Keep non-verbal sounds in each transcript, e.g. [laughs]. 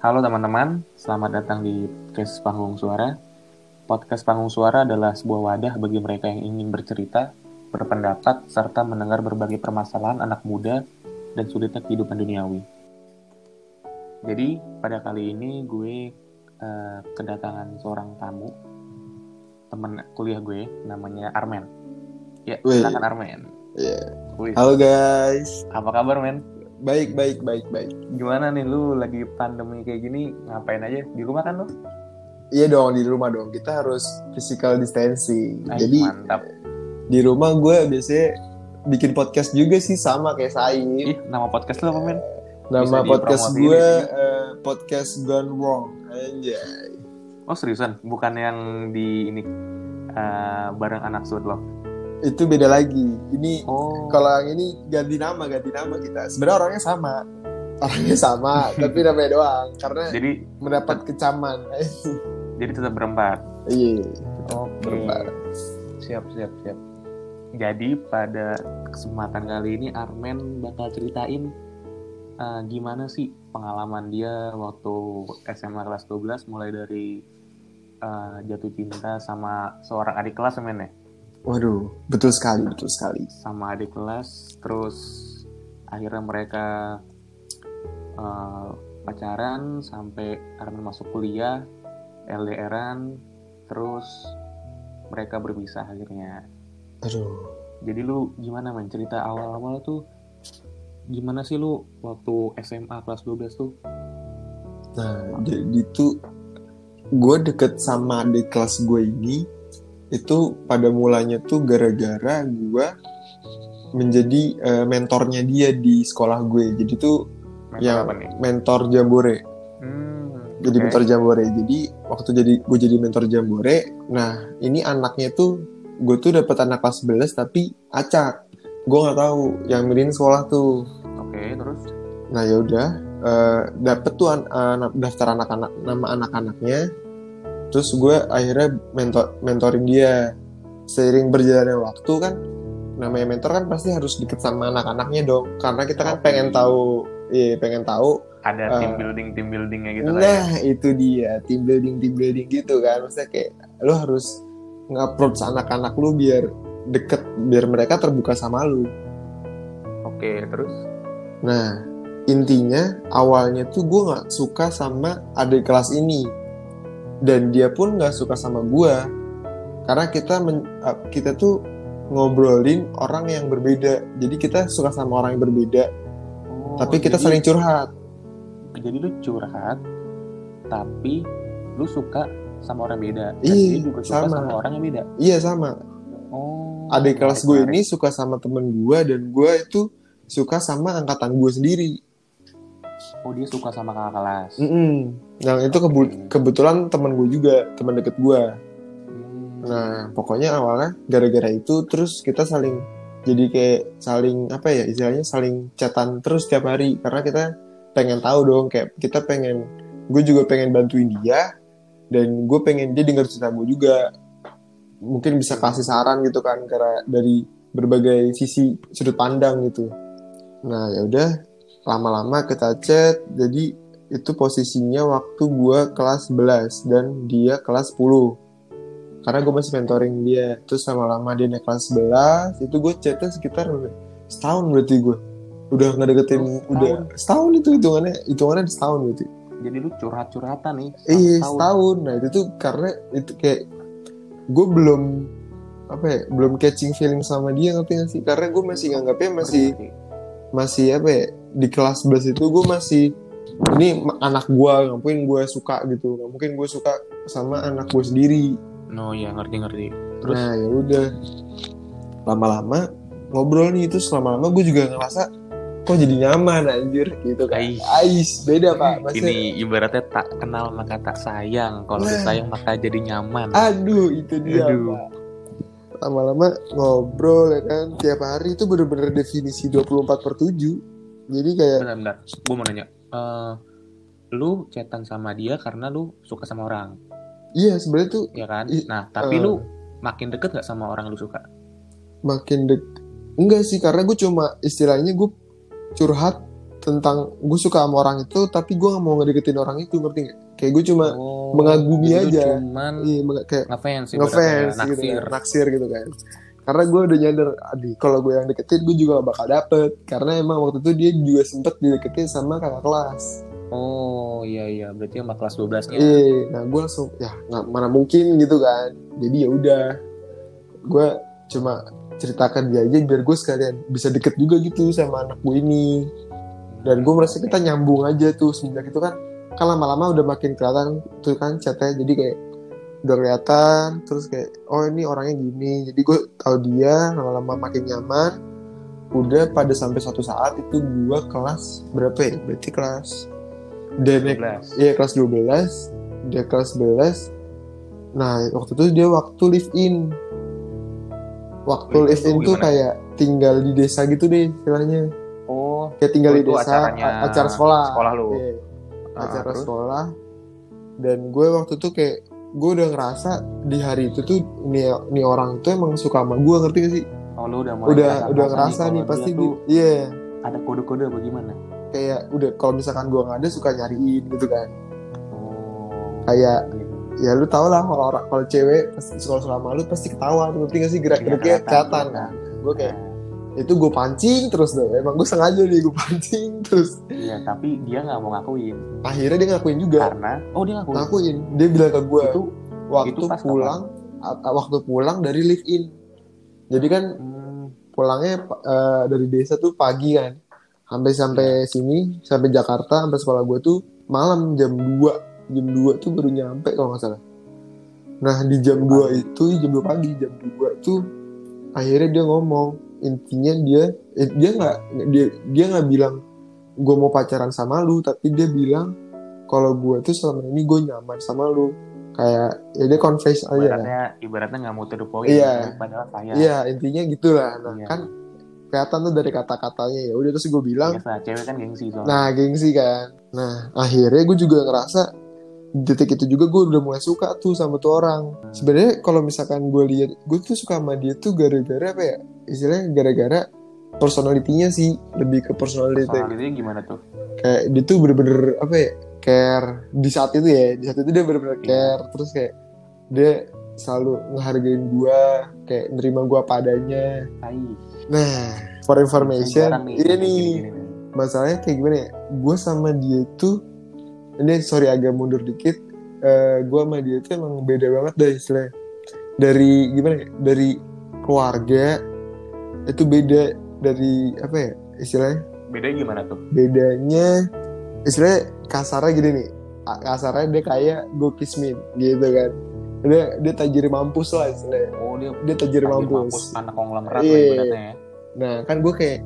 Halo teman-teman, selamat datang di podcast Panggung Suara. Podcast Panggung Suara adalah sebuah wadah bagi mereka yang ingin bercerita, berpendapat, serta mendengar berbagai permasalahan anak muda dan sulitnya kehidupan duniawi. Jadi, pada kali ini gue uh, kedatangan seorang tamu, teman kuliah gue, namanya Armen. Ya, silakan Armen. Yeah. Halo guys. Apa kabar, men? Baik, baik, baik, baik. Gimana nih lu lagi pandemi kayak gini ngapain aja? Di rumah kan lu? Iya dong, di rumah dong. Kita harus physical distancing. Ay, Jadi mantap. Di rumah gue biasanya bikin podcast juga sih sama kayak saya. Ih, nama podcast lu apa, men? Nama podcast gue uh, podcast Gone Wrong. Anjay. Oh, seriusan? Bukan yang di ini uh, bareng anak sud lo? Itu beda lagi. Ini oh. kalau yang ini ganti nama, ganti nama kita. Sebenarnya orangnya sama. Orangnya sama, [laughs] tapi namanya doang karena jadi mendapat kecaman. jadi tetap berempat. Iya. Oh, berempat. Siap, siap, siap. Jadi pada kesempatan kali ini Armen bakal ceritain uh, gimana sih pengalaman dia waktu SMA kelas 12 mulai dari uh, jatuh cinta sama seorang adik kelas men ya? Waduh, betul sekali, betul sekali. Sama adik kelas, terus akhirnya mereka uh, pacaran sampai Armin masuk kuliah, LDRan, terus mereka berpisah akhirnya. Aduh. Jadi lu gimana men cerita awal-awal tuh gimana sih lu waktu SMA kelas 12 tuh? Nah, jadi tuh gue deket sama adik kelas gue ini itu pada mulanya tuh gara-gara gue menjadi uh, mentornya dia di sekolah gue. Jadi tuh mentor yang mentor jambore. Hmm, jadi okay. mentor jambore. Jadi waktu jadi gue jadi mentor jambore nah ini anaknya tuh gue tuh dapat anak kelas 11 tapi acak gue nggak tahu yang mirin sekolah tuh. Oke okay, terus? Nah ya udah uh, dapet tuh an uh, daftar anak-anak nama anak-anaknya terus gue akhirnya mentor mentoring dia. Seiring berjalannya waktu kan namanya mentor kan pasti harus deket sama anak-anaknya dong. Karena kita kan pengen tahu iya pengen tahu ada uh, team building team buildingnya gitu nah ya. itu dia. Team building team building gitu kan. Maksudnya kayak lo harus ngapproach anak-anak lu biar deket biar mereka terbuka sama lu oke terus? Nah intinya awalnya tuh gue nggak suka sama adik kelas ini dan dia pun nggak suka sama gue karena kita men, kita tuh ngobrolin orang yang berbeda. Jadi kita suka sama orang yang berbeda. Oh, tapi kita jadi, saling curhat. Jadi lu curhat tapi lu suka sama orang beda. Iya juga suka sama. sama orang yang beda. Iya sama. Oh adik kelas gue ini suka sama temen gue dan gue itu suka sama angkatan gue sendiri. Oh dia suka sama kakak kelas? Mm -mm. Yang itu kebu kebetulan teman gue juga teman deket gue hmm. nah pokoknya awalnya gara-gara itu terus kita saling jadi kayak saling apa ya istilahnya saling catatan terus tiap hari. Karena kita pengen tahu dong kayak kita pengen gue juga pengen bantuin dia dan gue pengen dia dengar cerita gue juga. Mungkin bisa kasih saran gitu kan karena dari berbagai sisi sudut pandang gitu. Nah ya udah lama-lama kita chat jadi itu posisinya waktu gue kelas 11 dan dia kelas 10 karena gue masih mentoring dia. Terus lama-lama dia naik kelas 11 itu gue chatnya sekitar setahun berarti gue udah nggak deketin oh, udah setahun. itu hitungannya hitungannya setahun berarti. Jadi lu curhat-curhatan nih iya setahun. setahun. Nah itu tuh karena itu kayak gue belum apa ya belum catching feeling sama dia ngerti gak sih? Karena gue masih nganggapnya masih masih apa ya di kelas 11 itu gue masih ini anak gue nggak mungkin gue suka gitu. Nggak mungkin gue suka sama anak gue sendiri. No ya ngerti ngerti. Terus? Nah ya udah. Lama-lama ngobrol nih itu lama-lama gue juga ngerasa kok jadi nyaman anjir gitu kan. Ais, Ais beda pak. Maksudnya, ini ibaratnya tak kenal maka tak sayang. Kalau nah, sayang maka jadi nyaman. Aduh itu dia aduh. pak lama-lama ngobrol ya kan. Tiap hari itu bener-bener definisi 24 per 7 jadi kayak bentar, bentar. gue mau nanya uh, lu chatan sama dia karena lu suka sama orang. Iya sebenarnya tuh ya kan? nah tapi uh, lu makin deket gak sama orang lu suka? Makin dek enggak sih karena gue cuma istilahnya gue curhat tentang gue suka sama orang itu tapi gue nggak mau ngedeketin orang itu ngerti gak? kayak gue cuma oh, mengagumi aja. cuman iya kayak ngefans ngefans gitu kan, naksir gitu kan karena gue udah nyadar aduh kalau gue yang deketin gue juga gak bakal dapet. Karena emang waktu itu dia juga sempet dideketin sama kakak kelas. Oh iya iya. Berarti sama kelas 12 nya iya nah gue langsung ya nggak mana mungkin gitu kan. Jadi ya udah gue cuma ceritakan dia aja biar gue sekalian bisa deket juga gitu sama anak gue ini. Dan gue merasa kita nyambung aja tuh semenjak itu kan kan lama-lama udah makin kelihatan tuh kan chatnya. Jadi kayak udah kelihatan terus kayak oh ini orangnya gini. Jadi gue tahu dia lama-lama makin nyaman. Udah pada sampai suatu saat itu gue kelas berapa ya? Berarti kelas dan iya kelas 12 dia kelas 11 nah waktu itu dia waktu live in. Waktu oh, live in tuh kayak tinggal di desa gitu deh istilahnya. Oh kayak tinggal oh, di desa acara sekolah. sekolah lu. Yeah. Ah, acara terus? sekolah. Dan gue waktu itu kayak gue udah ngerasa di hari itu tuh nih nih orang tuh emang suka sama gue ngerti gak sih? Oh lu udah mulai udah udah ngerasa nih, nih pasti gue iya. yeah. ada kode-kode bagaimana kayak udah kalau misalkan gue nggak ada suka nyariin gitu kan. Oh. Kayak ya lu tau lah kalau orang kalau cewek pasti sekolah selama lu pasti ketawa ngerti gak sih? Gerak geriknya ya, kelihatan. kan. Gue kayak nah. Itu gue pancing terus deh emang gue sengaja nih gue pancing terus. Iya tapi dia nggak mau ngakuin. Akhirnya dia ngakuin juga. Karena oh dia ngakuin. Ngakuin. Dia bilang ke gue itu waktu itu pulang kapan? waktu pulang dari live in. Jadi kan hmm. pulangnya uh, dari desa tuh pagi kan. Sampai sampai ya. sini sampai Jakarta sampai sekolah gue tuh malam jam 2 jam 2 tuh baru nyampe kalau nggak salah. Nah di jam 2 itu jam 2 pagi jam 2 tuh akhirnya dia ngomong intinya dia eh, dia nggak dia dia nggak bilang gue mau pacaran sama lu tapi dia bilang kalau gue tuh selama ini gue nyaman sama lu. Kayak ya dia confess aja. Ibaratnya ibaratnya nggak mau to iya. padahal saya iya intinya gitulah. Nah iya. kan kelihatan tuh dari kata-katanya. Ya udah terus gue bilang Biasa, cewek kan gengsi soalnya. nah gengsi kan. Nah akhirnya gue juga ngerasa detik itu juga gue udah mulai suka tuh sama tuh orang. Sebenarnya kalau misalkan gue lihat gue tuh suka sama dia tuh gara-gara apa ya? Istilahnya gara-gara personalitinya sih lebih ke personality personalitinya gimana tuh? Kayak dia tuh bener-bener apa ya? Care di saat itu ya di saat itu dia bener-bener yeah. care terus kayak dia selalu ngehargain gue kayak nerima gue padanya nah for information ini nih masalahnya kayak gimana ya? Gue sama dia tuh ini sorry agak mundur dikit. Uh, eh, gue sama dia itu emang beda banget deh istilahnya. Dari gimana ya dari keluarga itu beda dari apa ya istilahnya? Beda gimana tuh? Bedanya istilahnya kasarnya gini nih. Kasarnya dia kayak gue kismin gitu kan. Dia dia tajir mampus lah istilahnya. Oh dia dia tajir, tajir mampus. mampus anak konglomerat yeah. lah ibaratnya ya. Nah kan gue kayak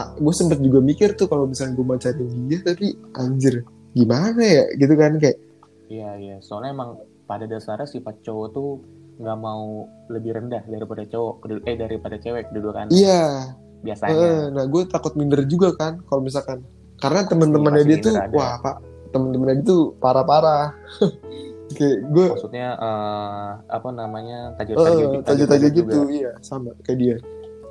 gue sempet juga mikir tuh kalau misalnya gue mau cari dia tapi anjir gimana ya gitu kan kayak iya iya. Soalnya emang pada dasarnya sifat cowok tuh nggak mau lebih rendah daripada cowok eh daripada cewek kedudukan. Iya. Biasanya. Uh, nah gue takut minder juga kan kalau misalkan karena teman-temannya dia tuh ada. wah pak teman-temannya dia tuh parah-parah. [laughs] Kayak gue maksudnya uh, apa namanya tajir-tajir uh, gitu juga. iya sama kayak dia.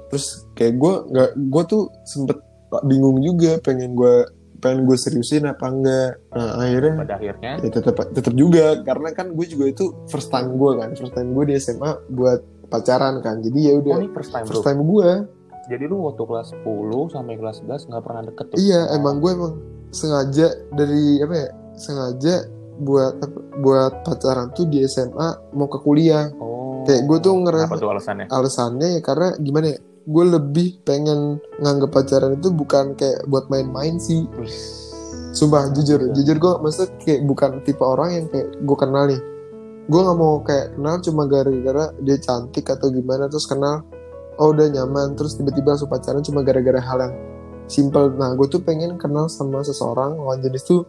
Terus kayak gue nggak gue tuh sempet bingung juga pengen gue pengen gue seriusin apa enggak. Nah akhirnya pada akhirnya? ya tetap tetap juga karena kan gue juga itu first time gue kan first time gue di SMA buat pacaran kan jadi ya udah oh, first time first time gue jadi lu waktu kelas 10 sampai kelas 11 nggak pernah deket tuh? Iya emang gue emang sengaja dari apa ya sengaja buat buat pacaran tuh di SMA mau ke kuliah. Oh, kayak gue tuh ngerasa apa tuh alasannya? alasannya ya karena gimana ya gue lebih pengen nganggep pacaran itu bukan kayak buat main-main sih. Sumpah jujur. Jujur gue maksudnya kayak bukan tipe orang yang kayak gue kenal nih. Gue nggak mau kayak kenal cuma gara-gara dia cantik atau gimana terus kenal oh udah nyaman terus tiba-tiba langsung pacaran cuma gara-gara hal yang simple nah gue tuh pengen kenal sama seseorang lawan jenis tuh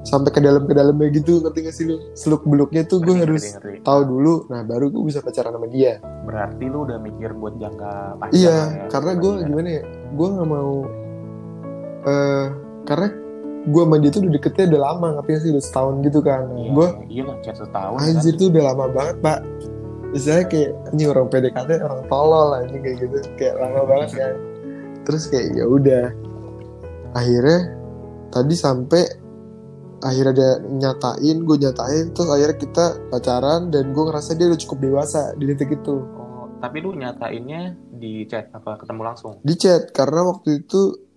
sampai ke dalam ke dalamnya gitu ngerti gak sih lu? Seluk beluknya tuh gue harus tahu dulu nah baru gue bisa pacaran sama dia. Berarti lu udah mikir buat jangka panjang iya ya, karena gue gimana ya gue nggak mau uh, karena gue sama dia tuh udah deketnya udah lama ngerti gak sih? Udah setahun gitu kan. Nah, iya, gue iya lah chat setahun anjir kan? tuh udah lama banget pak. Misalnya kayak ini orang PDKT orang tolol lah ini kayak gitu. Kayak lama banget kan. Terus kayak ya udah. Akhirnya tadi sampai akhirnya dia nyatain gue nyatain terus akhirnya kita pacaran dan gue ngerasa dia udah cukup dewasa di titik itu. Oh tapi lu nyatainnya di chat apa ketemu langsung? Di chat karena waktu itu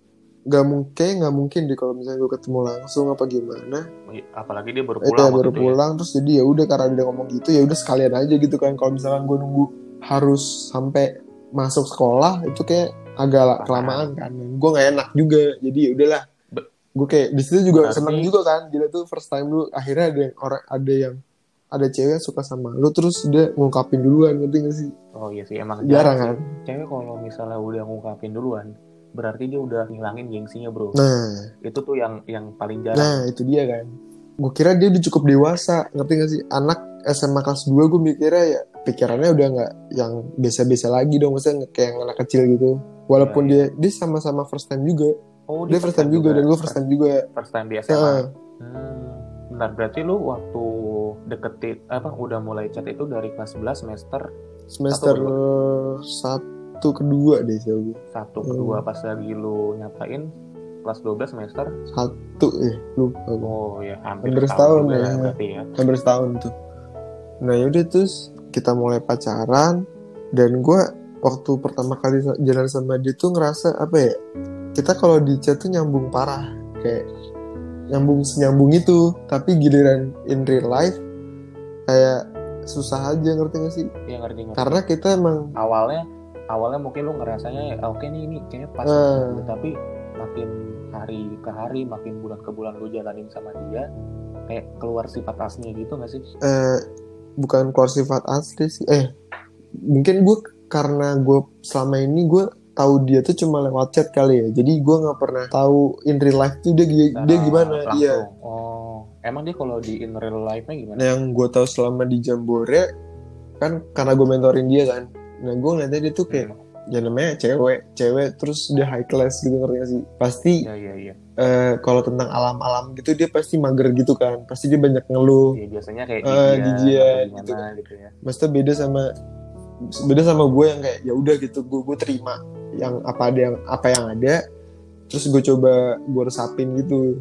nggak mungkin nggak mungkin deh kalau misalnya gue ketemu langsung apa gimana. Apalagi dia baru eh, pulang eh, baru ya. pulang ya? terus jadi ya udah karena dia ngomong gitu ya udah sekalian aja gitu kan. Kalau misalkan gue nunggu harus sampai masuk sekolah itu kayak agak kelamaan kan. Gue nggak enak juga jadi ya udahlah gue kayak di situ juga Berarti... seneng juga kan. Jadi tuh first time lu akhirnya ada yang orang ada yang ada cewek suka sama lu terus dia ngungkapin duluan ngerti gak sih? Oh iya sih emang jarang kan? Cewek kalau misalnya udah ngungkapin duluan berarti dia udah ngilangin gengsinya bro. Nah. Itu tuh yang yang paling jarang. Nah itu dia kan. Gue kira dia udah cukup dewasa ngerti gak sih? Anak SMA kelas 2 gue mikirnya ya pikirannya udah nggak yang biasa-biasa lagi dong maksudnya kayak anak kecil gitu. Walaupun ya, ya. dia dia sama-sama first time juga Oh, dia first time juga, juga dan gue first time juga. First time di SMA. Uh. Hmm. Bentar, berarti lu waktu deketin apa udah mulai chat itu dari kelas 11 semester semester satu kedua deh sih gue. Satu kedua hmm. pas lagi lu nyatain kelas 12 semester satu ya lupa Oh ya hampir, hampir setahun ya. ya. Hampir setahun tuh. Nah yaudah terus kita mulai pacaran dan gue waktu pertama kali jalan sama dia tuh ngerasa apa ya kita kalau di chat tuh nyambung parah kayak nyambung senyambung itu tapi giliran in real life kayak susah aja ngerti gak sih? Iya ngerti, ngerti. Karena kita emang awalnya awalnya mungkin lu ngerasanya ya, oke okay nih ini kayaknya pas uh, tapi makin hari ke hari makin bulan ke bulan lu jalanin sama dia kayak keluar sifat aslinya gitu gak sih? Eh bukan keluar sifat asli sih eh mungkin gue karena gue selama ini gue tahu dia tuh cuma lewat chat kali ya. Jadi gue nggak pernah tahu in real life tuh dia nah, dia gimana. iya. Oh emang dia kalau di in real life nya gimana? Nah, yang gue tahu selama di Jambore kan karena gue mentorin dia kan. Nah gue ngeliatnya dia tuh kayak hmm. ya namanya cewek cewek terus dia high class gitu ngerti gak sih? Pasti ya, ya, ya. Uh, kalau tentang alam-alam gitu dia pasti mager gitu kan. Pasti dia banyak ngeluh. Ya, biasanya kayak uh, di dia gitu. gitu ya. Maksudnya beda sama beda sama gue yang kayak ya udah gitu gue gue terima yang apa ada yang apa yang ada terus gue coba gue resapin gitu.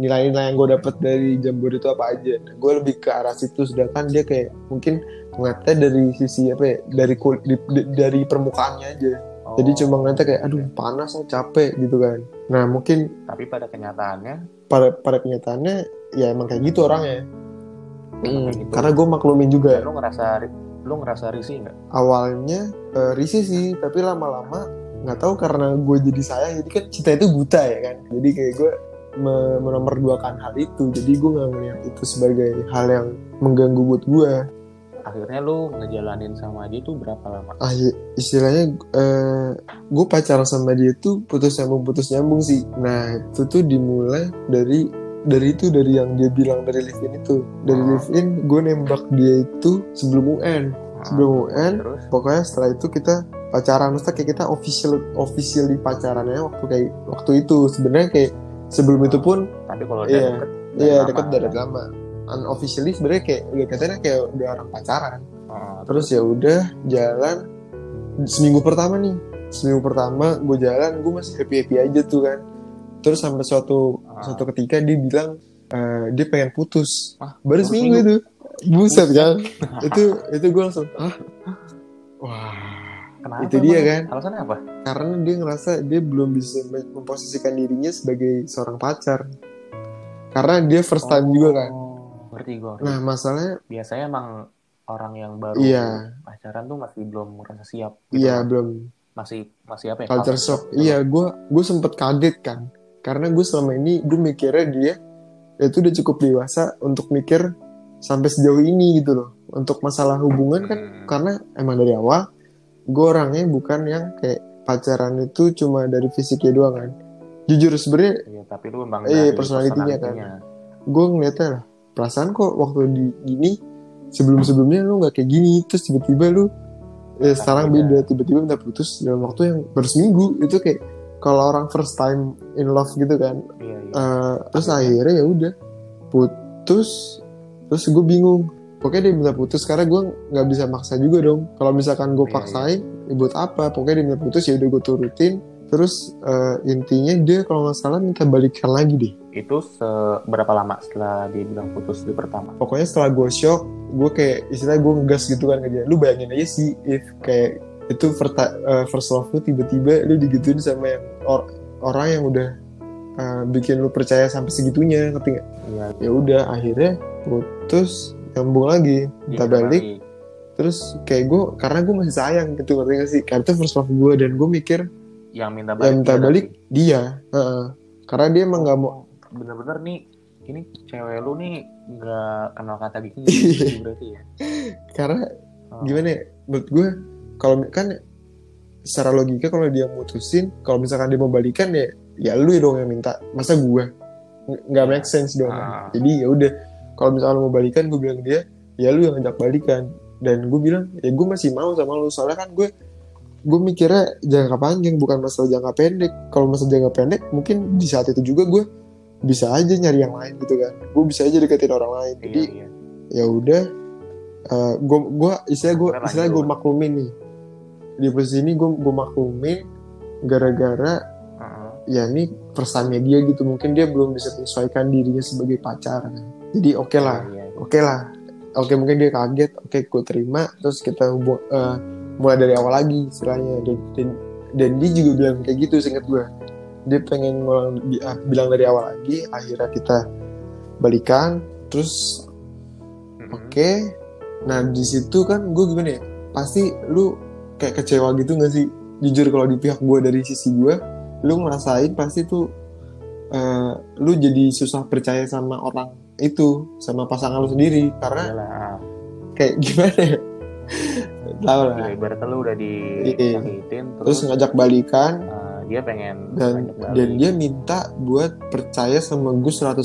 Nilai-nilai yang gue dapet dari jambur itu apa aja. Nah, gue lebih ke arah situ sedangkan dia kayak mungkin ngeliatnya dari sisi apa ya dari kul di, di, dari permukaannya aja. Oh. jadi cuma ngeliatnya kayak aduh panas lah capek gitu kan. Nah mungkin tapi pada kenyataannya? pada pada kenyataannya ya emang kayak gitu orangnya. Hmm, gitu. karena gue maklumin juga. Lo ngerasa lo ngerasa risih nggak awalnya uh, risih sih tapi lama-lama nggak tahu karena gue jadi sayang jadi kan cinta itu buta ya kan jadi kayak gue menomorduakan hal itu jadi gue nggak ngeliat itu sebagai hal yang mengganggu buat gue akhirnya lu ngejalanin sama dia tuh berapa lama? Ah, istilahnya uh, gue pacaran sama dia tuh putus nyambung putus nyambung sih. Nah itu tuh dimulai dari dari itu dari yang dia bilang dari live in itu. Dari oh. live in gue nembak dia itu sebelum UN sebelum UN Terus? pokoknya setelah itu kita pacaran. Maksudnya kayak kita official official di pacarannya waktu kayak waktu itu. Sebenarnya kayak sebelum itu pun tapi kalau iya, deket iya deket dari lama. Unofficially sebenarnya kayak udah katanya kayak udah orang pacaran. Terus ya udah jalan. Seminggu pertama nih. Seminggu pertama gue jalan gue masih happy happy aja tuh kan terus sampai suatu oh. suatu ketika dia bilang uh, dia pengen putus. Ah, baru seminggu, itu. Buset kan? [laughs] Itu itu gue langsung Hah? wah. Kenapa itu dia kan? Alasannya apa? Karena dia ngerasa dia belum bisa memposisikan dirinya sebagai seorang pacar. Karena dia first time oh, juga kan? ngerti gue nah masalahnya biasanya emang orang yang baru iya. pacaran tuh masih belum merasa siap gitu iya kan? belum. Masih masih apa ya? Culture shock. Iya gue gue sempet kaget kan karena gue selama ini gue mikirnya dia itu udah cukup dewasa untuk mikir sampai sejauh ini gitu loh. Untuk masalah hubungan kan hmm. karena emang dari awal gue orangnya bukan yang kayak pacaran itu cuma dari fisiknya doang kan. Jujur sebenarnya iya, tapi lu memang iya personalitinya kan. gue ngeliatnya lah perasaan kok waktu di gini sebelum sebelumnya lu nggak kayak gini terus tiba-tiba lu eh, sekarang beda tiba-tiba minta putus dalam waktu yang baru seminggu. Itu kayak kalau orang first time in love gitu kan iya, iya. Uh, terus akhirnya ya udah putus. Terus gue bingung pokoknya dia minta putus karena gue nggak bisa maksa juga dong. Kalau misalkan gue iya, paksain iya, iya. ya buat apa? Pokoknya dia minta putus ya udah gue turutin. Terus uh, intinya dia kalau nggak salah minta balikan lagi deh. Itu seberapa lama setelah dia bilang putus di pertama? Pokoknya setelah gue shock gue kayak istilah gue ngegas gitu kan ke dia. Lu bayangin aja sih if kayak itu first, uh, first love lu tiba-tiba lu digituin sama yang or, orang yang udah uh, bikin lu percaya sampai segitunya ngerti gak? Iya. Ya udah akhirnya putus nyambung lagi minta balik lagi. terus kayak gue karena gue masih sayang gitu ngerti gak sih karena itu first love gue dan gue mikir yang minta balik, yang minta balik dia uh -uh. karena dia emang nggak mau bener-bener nih ini cewek lu nih nggak kenal kata gitu [laughs] berarti ya karena oh. gimana ya menurut gue kalau kan secara logika kalau dia mutusin kalau misalkan dia mau balikan ya ya lu dong yang minta. Masa gue nggak make sense dong. Ah. jadi ya udah kalau misalkan mau balikan gue bilang dia ya lu yang ngajak balikan. Dan gue bilang ya gue masih mau sama lu. Soalnya kan gue gue mikirnya jangka panjang bukan masalah jangka pendek. Kalau masalah jangka pendek mungkin di saat itu juga gue bisa aja nyari yang lain gitu kan. Gue bisa aja deketin orang lain. Iya, jadi iya. ya udah uh, gue gue istilah gue istilah gue maklumin nih di posisi ini gue gue maklumin gara-gara uh-huh. ya ini persannya dia gitu mungkin dia belum bisa menyesuaikan dirinya sebagai pacar kan jadi oke okay lah iya, iya. oke okay lah oke okay, mungkin dia kaget oke okay, gue terima terus kita hubung uh, mulai dari awal lagi istilahnya dan, dan dan dia juga bilang kayak gitu seingat gue dia pengen ngulang ah, bilang dari awal lagi akhirnya kita balikan terus mm-hmm. oke okay. nah di situ kan gue gimana ya pasti lu kayak kecewa gitu gak sih? Jujur kalau di pihak gue dari sisi gue lu ngerasain pasti tuh uh, lu jadi susah percaya sama orang itu sama pasangan lu sendiri. Karena Yalah. kayak [laughs] gimana ya? Tahu lah. Ya, ibaratnya lu udah disakitin terus, terus ngajak balikan. Uh, dia pengen dan dan dia minta buat percaya sama Gus 100%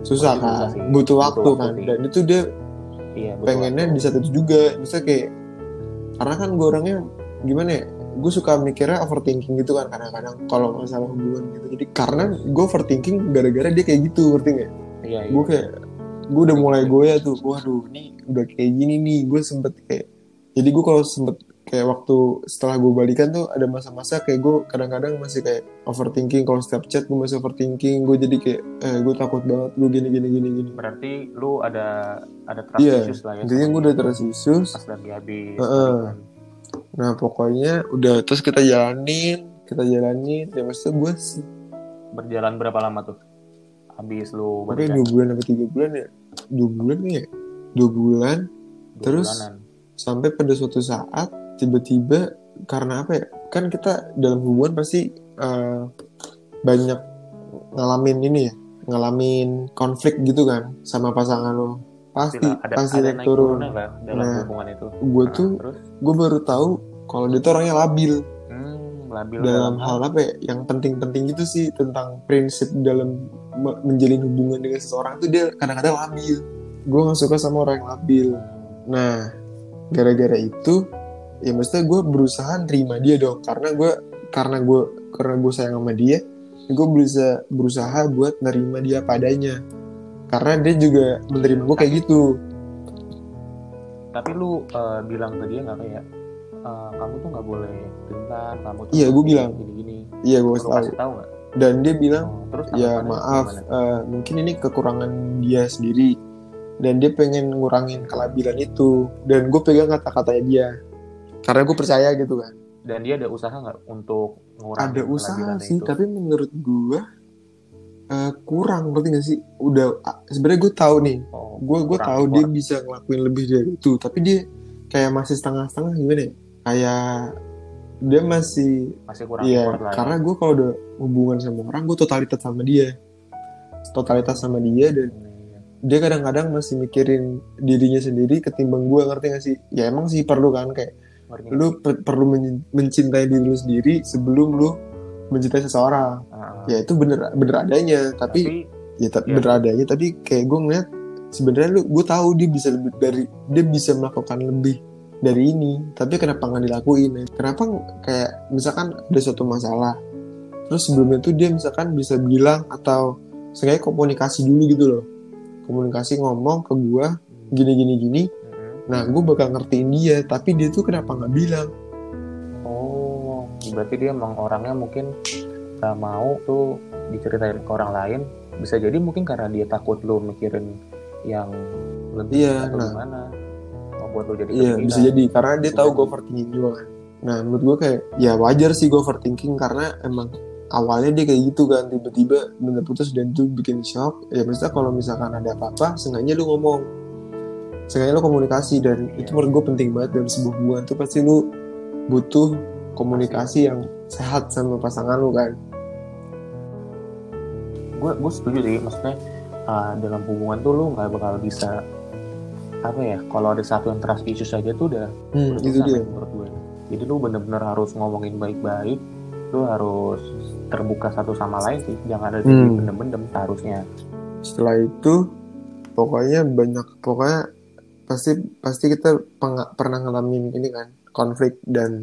susah oh, kan? sih. butuh waktu butuh kan? dan itu dia iya, pengennya waktu. di saat itu juga. Bisa kayak karena kan gue orangnya gimana ya gue suka mikirnya overthinking gitu kan kadang-kadang kalau masalah hubungan gitu jadi karena gue overthinking gara-gara dia kayak gitu ngerti gak? Iya, iya. Gue kayak gue udah mulai goya tuh, waduh ini udah kayak gini nih, gue sempet kayak jadi gue kalau sempet kayak waktu setelah gue balikan tuh ada masa-masa kayak gue kadang-kadang masih kayak overthinking. Kalau setiap chat gue masih overthinking. Gue jadi kayak eh, gue takut banget. Gue gini gini gini gini. Berarti lu ada ada trust yeah, issues lah ya? Intinya gue udah trust issues. Pas lagi habis. Uh -uh. nah pokoknya udah terus kita jalanin kita jalanin. Ya maksudnya gue sih berjalan berapa lama tuh? Habis lu balikan. dua bulan sampai tiga bulan ya. Dua bulan ya? Dua bulan. Dua terus bulanan. sampai pada suatu saat tiba-tiba karena apa ya? Kan kita dalam hubungan pasti uh, banyak ngalamin ini ya ngalamin konflik gitu kan sama pasangan lo. Pasti ada, pasti ada naik turun. dalam nah, hubungan itu. gue nah, tuh gue baru tahu kalau dia tuh orangnya labil. Hmm, labil dalam hal apa ya? Yang penting-penting itu sih tentang prinsip dalam menjalin hubungan dengan seseorang itu dia kadang-kadang labil. Gue gak suka sama orang yang labil. Nah gara-gara itu ya maksudnya gue berusaha terima dia dong. Karena gue karena gue karena gue sayang sama dia gue berusaha berusaha buat nerima dia padanya. Karena dia juga menerima gue kayak gitu. Tapi lu uh, bilang ke dia nggak kayak uh, kamu tuh nggak boleh gentar kamu tuh iya gue bilang. gini gini iya gue tahu. tahu gak? dan dia bilang oh, terus ya maaf uh, mungkin ini kekurangan dia sendiri. Dan dia pengen ngurangin kelabilan itu. Dan gue pegang kata-katanya dia karena gue percaya gitu kan. Dan dia ada usaha nggak untuk ngurangin ada usaha sih itu? tapi menurut gue uh, kurang berarti gak sih? Udah sebenarnya gue tahu nih. Oh, gue gue tahu dia bisa ngelakuin lebih dari itu tapi dia kayak masih setengah-setengah gimana ya? Kayak dia masih masih kurang iya ya. karena gue kalau udah hubungan sama orang gue totalitas sama dia. Totalitas sama dia dan dia kadang-kadang masih mikirin dirinya sendiri ketimbang gue ngerti gak sih? Ya emang sih perlu kan kayak lu per perlu mencintai diri lu sendiri sebelum lu mencintai seseorang. Uh, ya itu bener bener adanya. Tapi, tapi ya tapi ya. bener adanya. Tapi kayak gue ngeliat sebenarnya lu gue tahu dia bisa lebih dari dia bisa melakukan lebih dari ini. Tapi kenapa nggak dilakuin? Kenapa kayak misalkan ada suatu masalah terus sebelumnya tuh dia misalkan bisa bilang atau sengaja komunikasi dulu gitu loh. Komunikasi ngomong ke gue gini gini gini nah gue bakal ngertiin dia tapi dia tuh kenapa nggak bilang oh berarti dia emang orangnya mungkin gak mau tuh diceritain ke orang lain bisa jadi mungkin karena dia takut lu mikirin yang lebih Iya, atau nah. gimana membuat lu jadi Iya bisa jadi karena dia tahu gue overthinking juga kan. Nah menurut gue kayak ya wajar sih gue overthinking karena emang awalnya dia kayak gitu kan tiba-tiba bener putus dan itu bikin shock. Ya maksudnya kalau misalkan ada apa-apa, sengaja lu ngomong, sengaja lu komunikasi dan Iya. itu menurut gue penting banget dalam sebuah hubungan tuh pasti lu butuh komunikasi yang sehat sama pasangan lu kan. gue gue setuju sih maksudnya uh, dalam hubungan tuh lu nggak bakal bisa apa ya kalau ada satu yang trust issues aja tuh udah Hmm, itu dia. men, menurut gue jadi lu bener-bener harus ngomongin baik-baik lu harus terbuka satu sama lain sih jangan ada Hmm. bendem-bendem harusnya Setelah itu pokoknya banyak pokoknya pasti pasti kita peng- pernah ngalamin ini kan konflik dan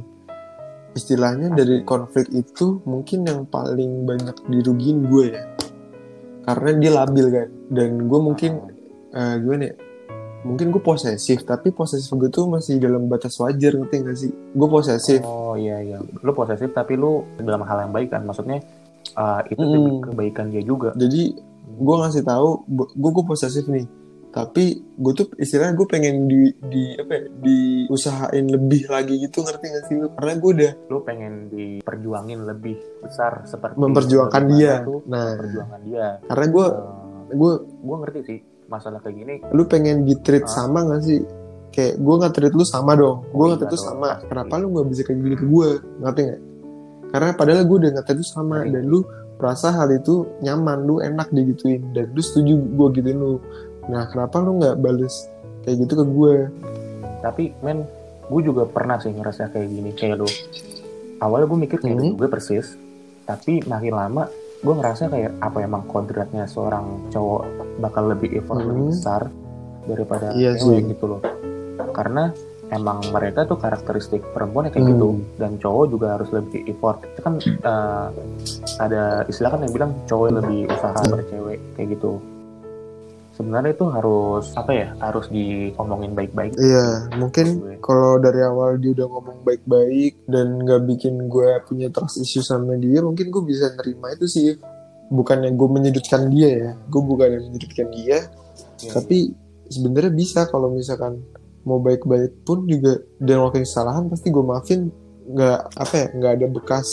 istilahnya dari konflik itu mungkin yang paling banyak dirugiin gue ya. Karena dia labil kan dan gue mungkin eh, gimana ya mungkin gue posesif tapi posesif gue tuh masih dalam batas wajar ngerti gak sih? Gue posesif. Oh iya iya. Lu posesif tapi lu dalam hal yang baik kan? Maksudnya uh, itu Mm. kebaikan dia juga. Jadi gue ngasih tahu gue gue posesif nih tapi gue tuh istilahnya gue pengen di di apa ya, diusahain lebih lagi gitu ngerti gak sih lu? Karena gue udah lu pengen diperjuangin lebih besar seperti memperjuangkan bagaimana dia. tuh nah. perjuangan dia. Karena gue Uh, gue gue ngerti sih masalah kayak gini. Lu pengen di treat Ah. sama gak sih? Kayak gue nggak treat lu sama dong. Gue Oh, nggak iya treat lu dong, sama. pasti. kenapa lu nggak bisa kayak gini ke gue ngerti gak karena padahal gue udah nggak treat lu sama Ngerti. dan lu merasa hal itu nyaman lu enak digituin dan lu setuju gue gituin lu nah kenapa lu nggak bales kayak gitu ke gue tapi men gue juga pernah sih ngerasa kayak gini kayak lu awalnya gue mikir kayak Hmm. gue persis tapi makin lama gue ngerasa kayak apa emang kodratnya seorang cowok bakal lebih effort Hmm. lebih besar daripada Iya cewek sih. gitu loh karena emang mereka tuh karakteristik perempuan kayak Hmm. gitu dan cowok juga harus lebih effort itu kan eh, ada istilah kan yang bilang cowok lebih usaha Hmm. daripada cewek kayak gitu sebenarnya itu harus apa ya harus diomongin baik-baik. Iya, mungkin kalau dari awal dia udah ngomong baik-baik dan nggak bikin gue punya trust issue sama dia, mungkin gue bisa nerima itu sih. Bukannya gue menyudutkan dia ya, gue bukan yang menyudutkan dia, Ya, tapi sebenarnya bisa kalau misalkan mau baik-baik pun juga dan ngelakuin kesalahan pasti gue maafin nggak apa ya nggak ada bekas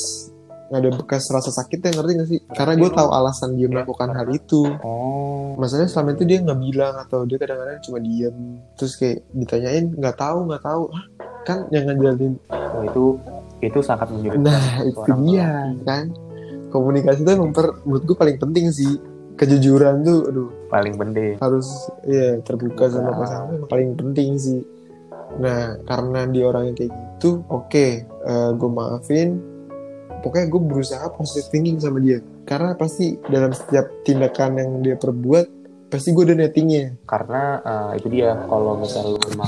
ada bekas rasa sakitnya ngerti gak sih? Karena gue tahu alasan dia melakukan hal itu. Oh, masalahnya selama itu dia nggak bilang atau dia kadang-kadang cuma diem. Terus kayak ditanyain nggak tahu nggak tahu. Hah, kan yang ngajarin oh, itu itu sangat menyulitkan nah itu dia lelaki. kan? Komunikasi itu emang per, menurut gue paling penting sih. Kejujuran tuh aduh. Paling penting. harus ya terbuka sama pasangan emang paling penting sih. Nah karena dia orangnya kayak gitu oke gue maafin pokoknya gue berusaha positive thinking sama dia karena pasti dalam setiap tindakan yang dia perbuat pasti gue ada nettingnya Karena eh, itu dia kalau misalnya lu emang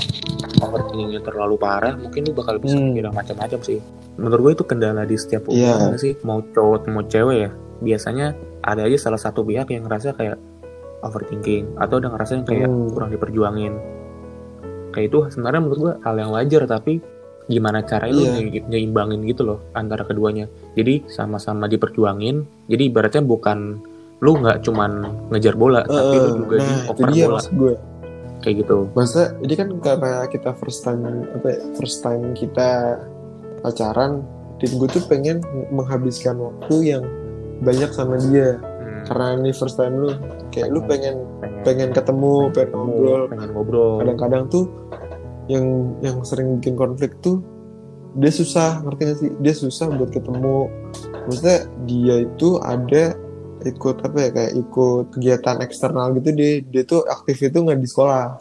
overthinkingnya terlalu parah, mungkin lu bakal bisa Hmm. bilang macam-macam sih. Menurut gue itu kendala di setiap Iya. hubungan nggak sih, mau cowok mau cewek ya. Biasanya ada aja salah satu pihak yang ngerasa kayak overthinking atau udah ngerasa yang kayak Hmm. kurang diperjuangin. Kayak itu sebenarnya menurut gue hal yang wajar tapi gimana caranya lu nye- nyeimbangin gitu loh antara keduanya. Jadi sama-sama diperjuangin. Jadi ibaratnya bukan lu nggak cuman ngejar bola tapi lu juga di nah itu oper dia bola gue kayak gitu. masa ini kan karena kita first time apa ya, first time kita pacaran dan gue tuh pengen menghabiskan waktu yang banyak sama dia Hmm, karena ini first time lu kayak lu pengen pengen, pengen ketemu pengen ngobrol pengen ngobrol. kadang-kadang tuh yang yang sering bikin konflik tuh dia susah ngerti gak sih? Dia susah buat ketemu. Maksudnya dia itu ada ikut apa ya kayak ikut kegiatan eksternal gitu dia dia tuh aktif itu nggak di sekolah.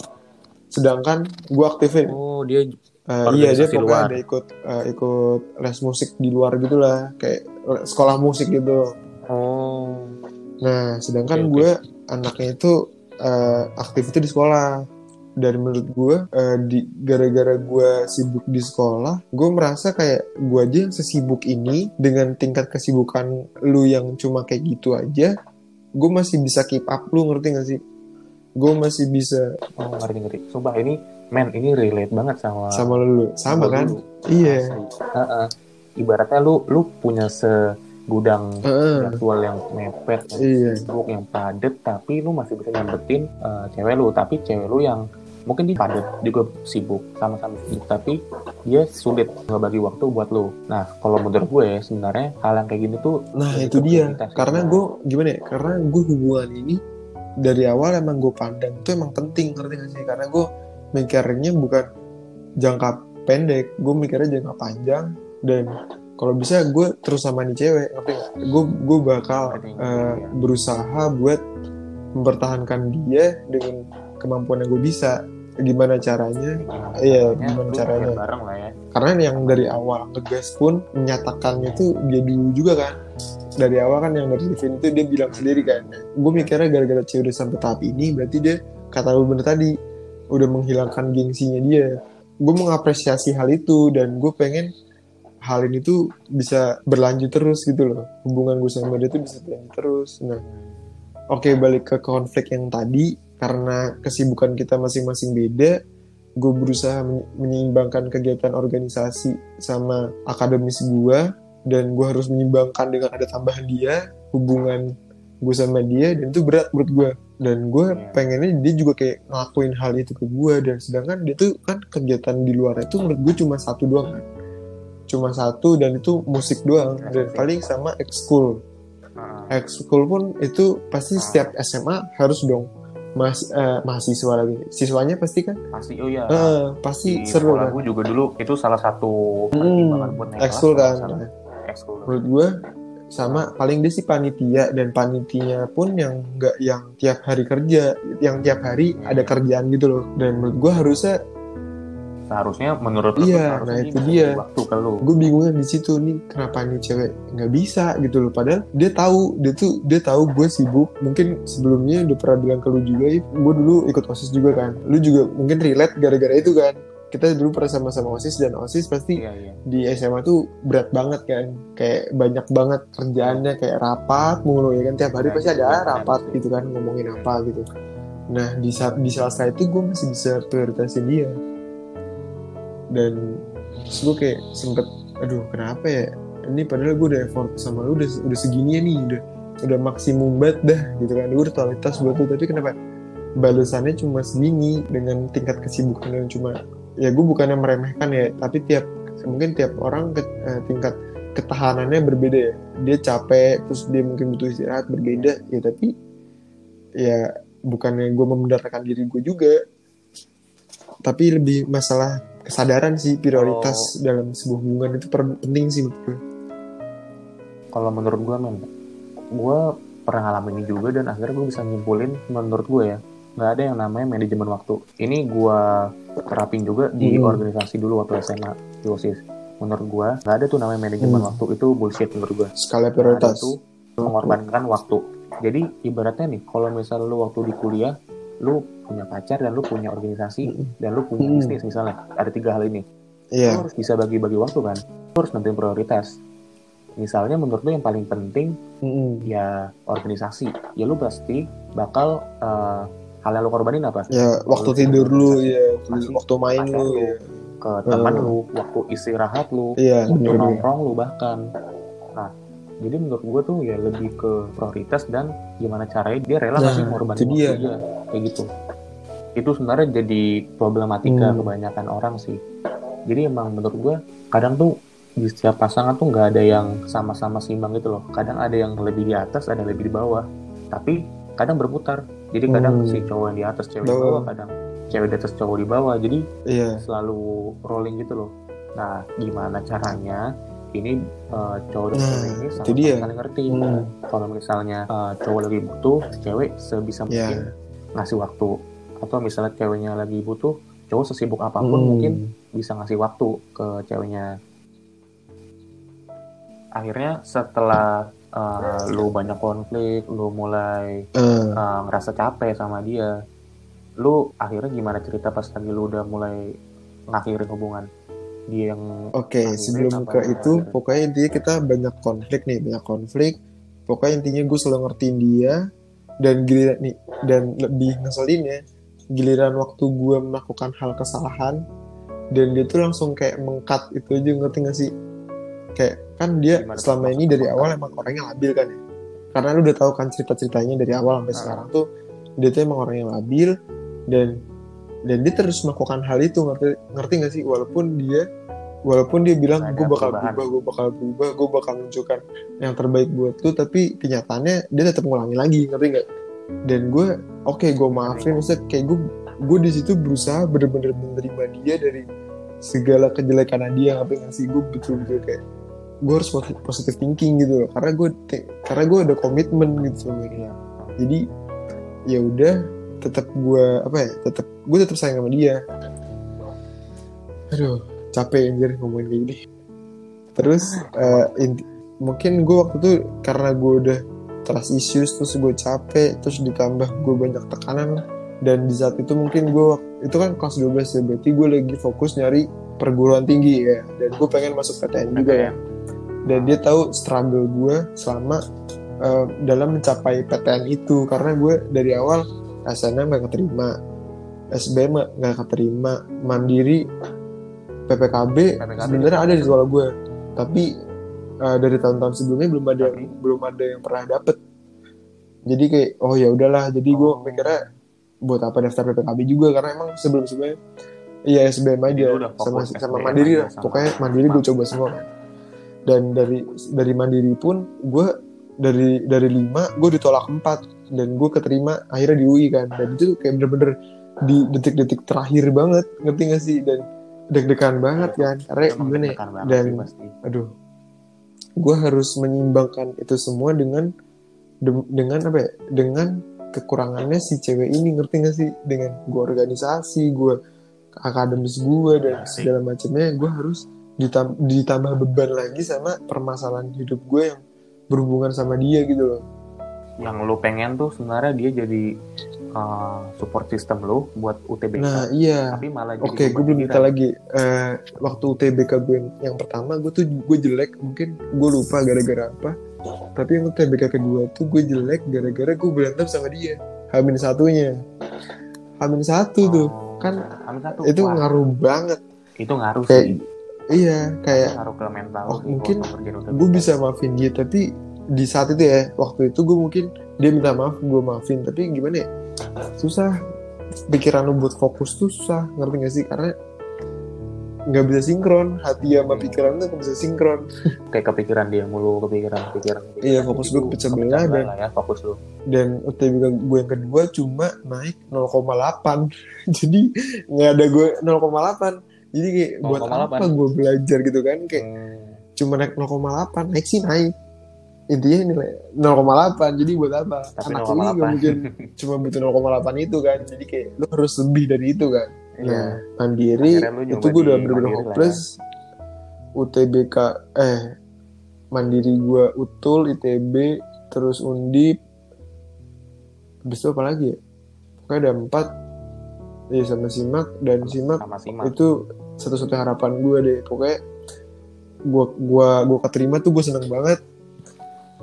Sedangkan gue aktifin. Oh dia Eh, iya dia pokoknya luar. ada ikut eh, ikut les musik di luar gitulah kayak sekolah musik gitu. Oh. Nah, sedangkan oke. gue anaknya itu eh, aktif itu di sekolah. Dan menurut gue, eh, di gara-gara gue sibuk di sekolah, gue merasa kayak gue aja yang sesibuk ini dengan tingkat kesibukan lu yang cuma kayak gitu aja, gue masih bisa keep up lu ngerti gak sih? Gue masih bisa oh ngerti ngerti. Sumpah ini men ini relate banget sama sama lu, sama gua kan? dulu. Iya. Asli. Heeh. ibaratnya lu lu punya segudang Heeh. jadwal yang mepet yang Iya. sibuk yang padet tapi lu masih bisa nyampetin uh, cewek lu tapi cewek lu yang mungkin dia padet juga sibuk sama-sama sibuk tapi dia sulit ngebagi waktu buat lu nah kalau menurut gue sebenarnya hal yang kayak gini tuh Nah itu dia. Karena gue gimana ya? Karena gue hubungan ini dari awal emang gue pandang itu emang penting ngerti gak sih? Karena gue mikirnya bukan jangka pendek, gue mikirnya jangka panjang dan kalau bisa gue terus sama nih cewek, ngerti gak? Gue gue bakal iya. berusaha buat mempertahankan dia dengan kemampuan yang gue bisa. Gimana caranya? Gimana Iya, gimana caranya. bareng lah ya. Karena yang dari awal ngegas pun menyatakannya tuh dia dulu juga kan. Dari awal kan yang dari Devin itu dia bilang sendiri kan. Gue mikirnya gara-gara cewek udah sampai tahap ini berarti dia kata lu bener tadi udah menghilangkan gengsinya dia. Gue mengapresiasi hal itu dan gue pengen hal ini tuh bisa berlanjut terus gitu loh. Hubungan gue sama dia tuh bisa berlanjut terus. Nah oke balik ke konflik yang tadi karena kesibukan kita masing-masing beda gue berusaha men- menyeimbangkan kegiatan organisasi sama akademis gue dan gue harus menyeimbangkan dengan ada tambahan dia hubungan gue sama dia dan itu berat menurut gue dan gue Iya. pengennya dia juga kayak ngelakuin hal itu ke gue dan sedangkan dia tuh kan kegiatan di luar itu menurut gue cuma satu doang kan. Cuma satu dan itu musik doang dan paling sama ekskul. Heeh. ekskul pun itu pasti setiap SMA harus dong mas eh, mahasiswa lagi. Siswanya pasti kan? Pasti oh ya eh, pasti di seru kan? gue juga dulu itu salah satu Hmm, pertimbangan buat naik ekskul kan? salah. ekskul. Menurut gue sama paling dia sih panitia dan panitianya pun yang nggak yang tiap hari kerja yang tiap hari ada kerjaan gitu loh. Dan menurut gue harusnya seharusnya menurut Iya, nah itu dia. waktu ke lu. Gue bingungnya di situ nih kenapa nih cewek nggak bisa? Gitu loh. Padahal dia tahu dia tuh dia tahu gue sibuk. Mungkin sebelumnya udah pernah bilang ke lu juga "Ih, gue dulu ikut osis juga kan. Lu juga mungkin relate gara-gara itu kan. Kita dulu pernah sama-sama osis dan osis pasti iya iya. di SMA tuh berat banget kan. Kayak banyak banget kerjaannya kayak rapat mulu ya kan. Tiap hari Iya, pasti iya, ada rapat gitu kan ngomongin apa gitu. Nah di saat di sela-sela itu gue masih bisa prioritasin dia dan terus gue kayak sempet aduh kenapa ya? Ini padahal gue udah effort sama lu udah udah segini ya nih udah udah maksimum banget dah gitu kan. Gue udah totalitas buat lu tapi kenapa balasannya cuma segini dengan tingkat kesibukan yang cuma ya gue bukannya meremehkan ya tapi tiap mungkin tiap orang ke- eh, tingkat ketahanannya berbeda ya. Dia capek terus dia mungkin butuh istirahat berbeda ya tapi ya bukannya gue membenarkan diri gue juga tapi lebih masalah kesadaran sih prioritas dalam sebuah hubungan itu penting sih menurut gue. Kalau menurut gue men gue pernah ngalamin ini juga dan akhirnya gue bisa nyimpulin menurut gue ya nggak ada yang namanya manajemen waktu. Ini gue terapin juga di Hmm. organisasi dulu waktu SMA di OSIS menurut gue nggak ada tuh namanya manajemen Hmm. waktu itu bullshit menurut gue skala prioritas. tuh mengorbankan waktu. Jadi ibaratnya nih kalau misal lu waktu di kuliah lu punya pacar dan lu punya organisasi Hmm. dan lu punya Hmm. bisnis misalnya ada tiga hal ini iya lu harus bisa bagi-bagi waktu kan lu harus nentuin prioritas misalnya menurut lu yang paling penting Mm-mm. ya organisasi ya lu pasti bakal eh, hal yang lu korbanin apa ya waktu Lu tidur lu ya waktu, Masih waktu main lu lu. ke teman Hmm. lu waktu istirahat lu iya waktu bener nongkrong lu bahkan jadi menurut gue tuh ya lebih ke prioritas dan gimana caranya dia rela Nah, sih ngorbanin itu dia. dia kayak gitu itu sebenarnya jadi problematika Hmm. kebanyakan orang sih jadi emang menurut gue kadang tuh di setiap pasangan tuh nggak ada yang sama-sama seimbang gitu loh kadang ada yang lebih di atas ada yang lebih di bawah tapi kadang berputar jadi kadang Hmm. si cowok yang di atas cewek di Bawah. kadang cewek di atas cowok di bawah jadi iya selalu rolling gitu loh. Nah, gimana caranya? Ini eh, cowok dan Nah, cewek ini itu sama-sama dia. saling ngerti. Hmm. Kalau misalnya eh, cowok lagi butuh, cewek sebisa ya mungkin ngasih waktu. Atau misalnya ceweknya lagi butuh, cowok sesibuk apa pun Hmm. mungkin bisa ngasih waktu ke ceweknya. Akhirnya setelah eh, lu banyak konflik, lu mulai Eh, uh, ngerasa capek sama dia lu akhirnya gimana cerita pas lagi lu udah mulai ngakhirin hubungan dia yang Oke, Akhirin sebelum ke itu, pokoknya intinya kita banyak konflik nih, banyak konflik. Pokoknya intinya gue selalu ngertiin dia dan giliran nih dan lebih ngeselin ya, giliran waktu gue melakukan hal kesalahan dan dia tuh langsung kayak mengkat itu aja ngerti gak sih? kayak kan dia Gimana selama ini dari awal emang orangnya labil kan ya karena lu udah tahu kan cerita ceritanya dari awal sampai Ah. sekarang tuh dia tuh emang orang yang labil dan dan dia terus melakukan hal itu ngerti ngerti gak sih? Walaupun dia walaupun dia bilang Nggak gue bakal perubahan. berubah gue bakal berubah gue bakal menunjukkan yang terbaik buat lu tapi kenyataannya dia tetap ngulangi lagi ngerti nggak? Dan gue oke gue maafin maksudnya kayak gue gue di situ berusaha bener-bener menerima dia dari segala kejelekan dia ngerti gak sih? Gue betul-betul kayak gue harus positive, thinking gitu loh karena gue karena gue ada komitmen gitu dia jadi ya udah tetap gue apa ya tetap gue tetap sayang sama dia. Aduh capek anjir ngomongin kayak gini. Terus eh, inti- mungkin gue waktu itu karena gue udah trust issues terus gue capek terus ditambah gue banyak tekanan dan di saat itu mungkin gue itu kan kelas 12 ya berarti gue lagi fokus nyari perguruan tinggi ya dan gue pengen masuk PTN juga ya. Dan dia tahu struggle gue selama eh, dalam mencapai PTN itu karena gue dari awal SNM gak keterima. SBM gak keterima. Mandiri PPKB, PPKB sebenarnya ada di sekolah gue. Tapi eh, dari tahun-tahun sebelumnya belum ada Tapi? belum ada yang pernah dapet. Jadi kayak oh ya udahlah. Jadi gue Oh. mikirnya buat apa daftar PPKB juga? Karena emang sebelum sebelumnya iya SBM aja. Sama fokus sama SBM mandiri lah. sama- pokoknya mandiri gue coba semua. Kan dan dari dari mandiri pun gue dari dari lima gue ditolak empat dan gue keterima akhirnya di UI kan. Dan itu kayak bener-bener di detik-detik terakhir banget ngerti gak sih? Dan deg-degan banget kan. Karena gimana ya? dan pasti. aduh gue harus menyimbangkan itu semua dengan de- dengan apa ya? Dengan kekurangannya si cewek ini ngerti gak sih? Dengan gue organisasi gue akademis gue dan Asik. segala macamnya gue harus ditam- ditambah beban lagi sama permasalahan hidup gue yang berhubungan sama dia gitu loh yang lu pengen tuh sebenarnya dia jadi uh, support system lu buat UTBK nah iya tapi malah jadi Oke, gue belum cerita lagi. Eh, waktu UTBK gue yang, yang pertama, gue tuh gue jelek. Mungkin gue lupa gara-gara apa. Tapi yang UTBK kedua tuh gue jelek gara-gara gue berantem sama dia. Hamin satunya. Hamin satu tuh. Oh, Kan Amin satu. Itu Wah, ngaruh banget. itu ngaruh Kayak- sih Iya, kayak ngaruh ke mental Oh, mungkin gue bisa maafin dia. Tapi di saat itu ya, waktu itu gue mungkin dia minta maaf, gue maafin. Tapi gimana ya? Susah. Pikiran lu buat fokus tuh susah. Ngerti gak sih? Karena nggak bisa sinkron hati sama Hmm. pikiran tuh nggak bisa sinkron [laughs] kayak kepikiran dia mulu kepikiran kepikiran, kepikiran. Iya, fokus gue pecah belah dan- ya fokus lu dan UTBK gue yang kedua cuma naik 0,8 [laughs] jadi nggak ada gue 0,8 jadi kayak buat 0,8. apa gue belajar gitu kan kayak Hmm. cuma naik 0,8 naik sih naik intinya nilai 0,8 jadi buat apa? Tapi anak ini 0,8. nggak mungkin [laughs] cuma butuh 0,8 itu kan. Jadi kayak lu harus lebih dari itu kan. Iya. nah mandiri itu gue udah bener-bener Mandiri lah ya. hopeless UTBK eh mandiri gue utul ITB terus undip. Habis itu apa lagi ya? Pokoknya ada empat. Ya sama simak dan simak sama Simak. itu satu-satunya harapan gue deh. Pokoknya gue gua gua keterima tuh gue seneng banget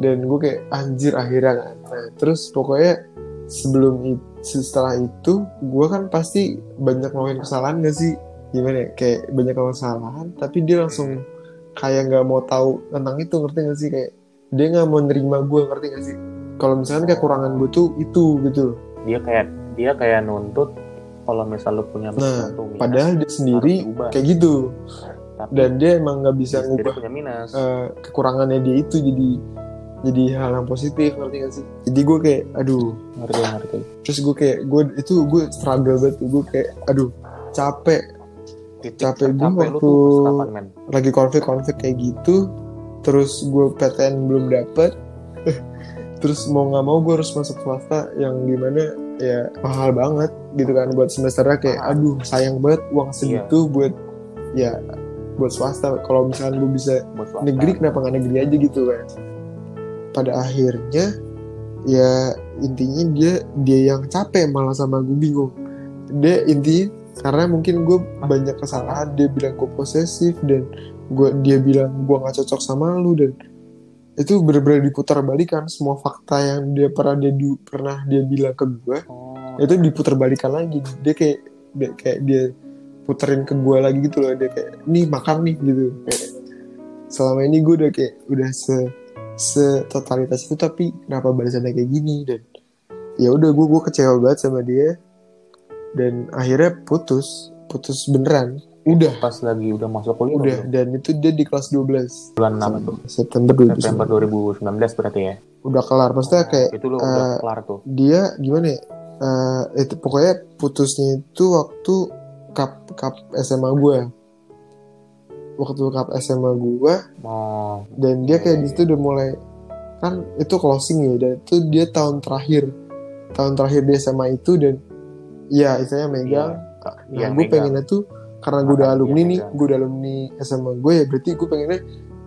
dan gue kayak anjir akhirnya kan. Nah, terus pokoknya sebelum itu setelah itu gue kan pasti banyak ngelakuin kesalahan gak sih? Gimana ya? Kayak banyak ngelakuin kesalahan tapi dia langsung kayak nggak mau tahu tentang itu ngerti gak sih? Kayak dia nggak mau nerima gue ngerti gak sih? Kalau misalkan kekurangan gue tuh itu gitu dia kayak dia kayak nuntut kalau misal lu punya Nah, minus, padahal dia sendiri kayak gitu. Tapi dan dia emang nggak bisa ngubah punya minus. eh, kekurangannya dia itu jadi jadi hal yang positif ngerti gak sih? Jadi gue kayak aduh. Ngerti ngerti. Terus gue kayak gue itu gue struggle banget gue kayak aduh capek. Titik Capek gue waktu- kapan lagi konflik-konflik kayak gitu. Terus gue PTN belum dapet. [laughs] Terus mau nggak mau gue harus masuk swasta yang di mana ya mahal banget gitu kan buat semesternya. Kayak aduh sayang banget uang segitu buat ya buat swasta. Kalau misalnya gue bisa negeri kenapa nggak negeri aja gitu kan pada akhirnya ya intinya dia dia yang capek malah sama gue bingung. Dia intinya karena mungkin gue banyak kesalahan dia bilang gue posesif dan gua dia bilang gue nggak cocok sama lu dan itu bener-bener diputar balikan semua fakta yang dia pernah dia du- pernah dia bilang ke gue oh, itu diputar balikan lagi. Dia kayak dia, kayak dia puterin ke gue lagi gitu loh. Dia kayak nih makan nih gitu. Kayak selama ini gue udah kayak udah se setotalitas itu tapi kenapa balasannya kayak gini? Dan ya udah gue gue kecewa banget sama dia. Dan akhirnya putus putus beneran. Udah. Pas lagi udah masuk kuliah udah dan itu dia di kelas 12 bulan apa tuh? September 2019 September 2019 berarti ya. udah kelar maksudnya kayak itu lu udah eh, kelar tuh. dia gimana ya? Eh, itu pokoknya putusnya itu waktu cup cup SMA gue waktu cup SMA gue Oh, dan dia kayak di situ udah mulai kan itu closing ya dan itu dia tahun terakhir. Tahun terakhir di SMA itu dan ya istilahnya megang. Nah iya, gue pengennya tuh karena gue udah alumni iya, nih gue udah alumni SMA gue ya berarti gue pengennya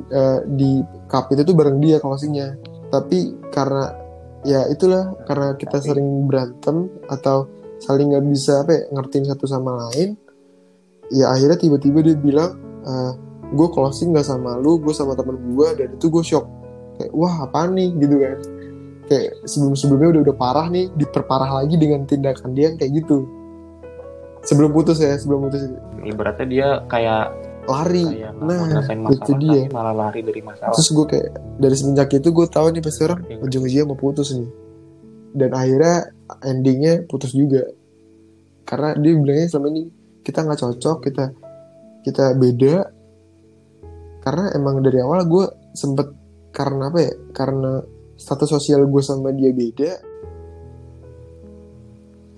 eh, di cup itu tuh bareng dia closingnya. Tapi karena ya itulah karena kita Tapi- sering berantem atau saling nggak bisa apa ya, ngertiin satu sama lain ya akhirnya tiba-tiba dia bilang gue closing nggak sama lu gue sama temen gue dan itu gue shock. Kayak wah apa nih? Gitu kan. Kayak sebelum-sebelumnya udah udah parah nih diperparah lagi dengan tindakan dia yang kayak gitu. Sebelum putus ya sebelum putus. Ibaratnya dia kayak lari. kayak nah nyelesain itu masalah dia. malah lari dari masalah. terus gue kayak dari semenjak itu gue tahu nih pasti orang ujung-ujungnya mau putus nih. Dan akhirnya endingnya putus juga. Karena dia bilangnya selama ini kita nggak cocok kita kita beda. Karena emang dari awal gue sempet karena apa ya karena status sosial gue sama dia beda.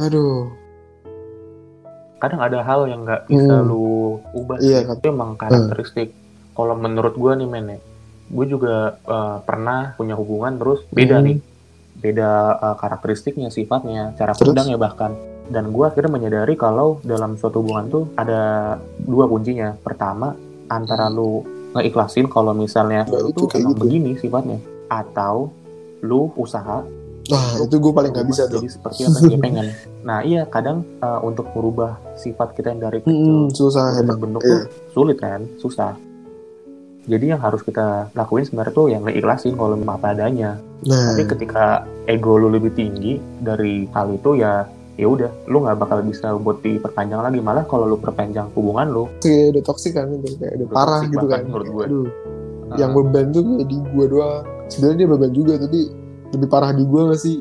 Aduh. Kadang ada hal yang nggak bisa Hmm. lu ubah Iya, sih. itu emang karakteristik. Kalau menurut gue nih men ya gue juga eh, pernah punya hubungan terus beda Hmm. nih. Beda eh, karakteristiknya sifatnya cara pandangnya bahkan dan gue akhirnya menyadari kalau dalam suatu hubungan tuh ada dua kuncinya. Pertama antara lu ngeikhlasin kalau misalnya Nah, lu itu tuh kayak gitu. begini sifatnya. Atau lu usaha nah itu gue paling nggak bisa tuh. jadi seperti apa yang dia pengen. [laughs] Nah iya kadang eh, untuk merubah sifat kita yang dari kecil Hmm, susah emang. bentuk Iya. tuh sulit kan? Susah. Jadi yang harus kita lakuin sebenarnya tuh yang ngeikhlasin kalau memang apa adanya. Nah. Tapi ketika ego lu lebih tinggi dari hal itu ya ya udah lu nggak bakal bisa buat diperpanjang lagi malah kalau lu perpanjang hubungan lu kayak udah toxic kan itu kayak udah Udah parah gitu kan menurut gue. aduh uh, yang beban tuh kayak di gua doang sebenarnya dia beban juga tapi lebih parah di gua gak sih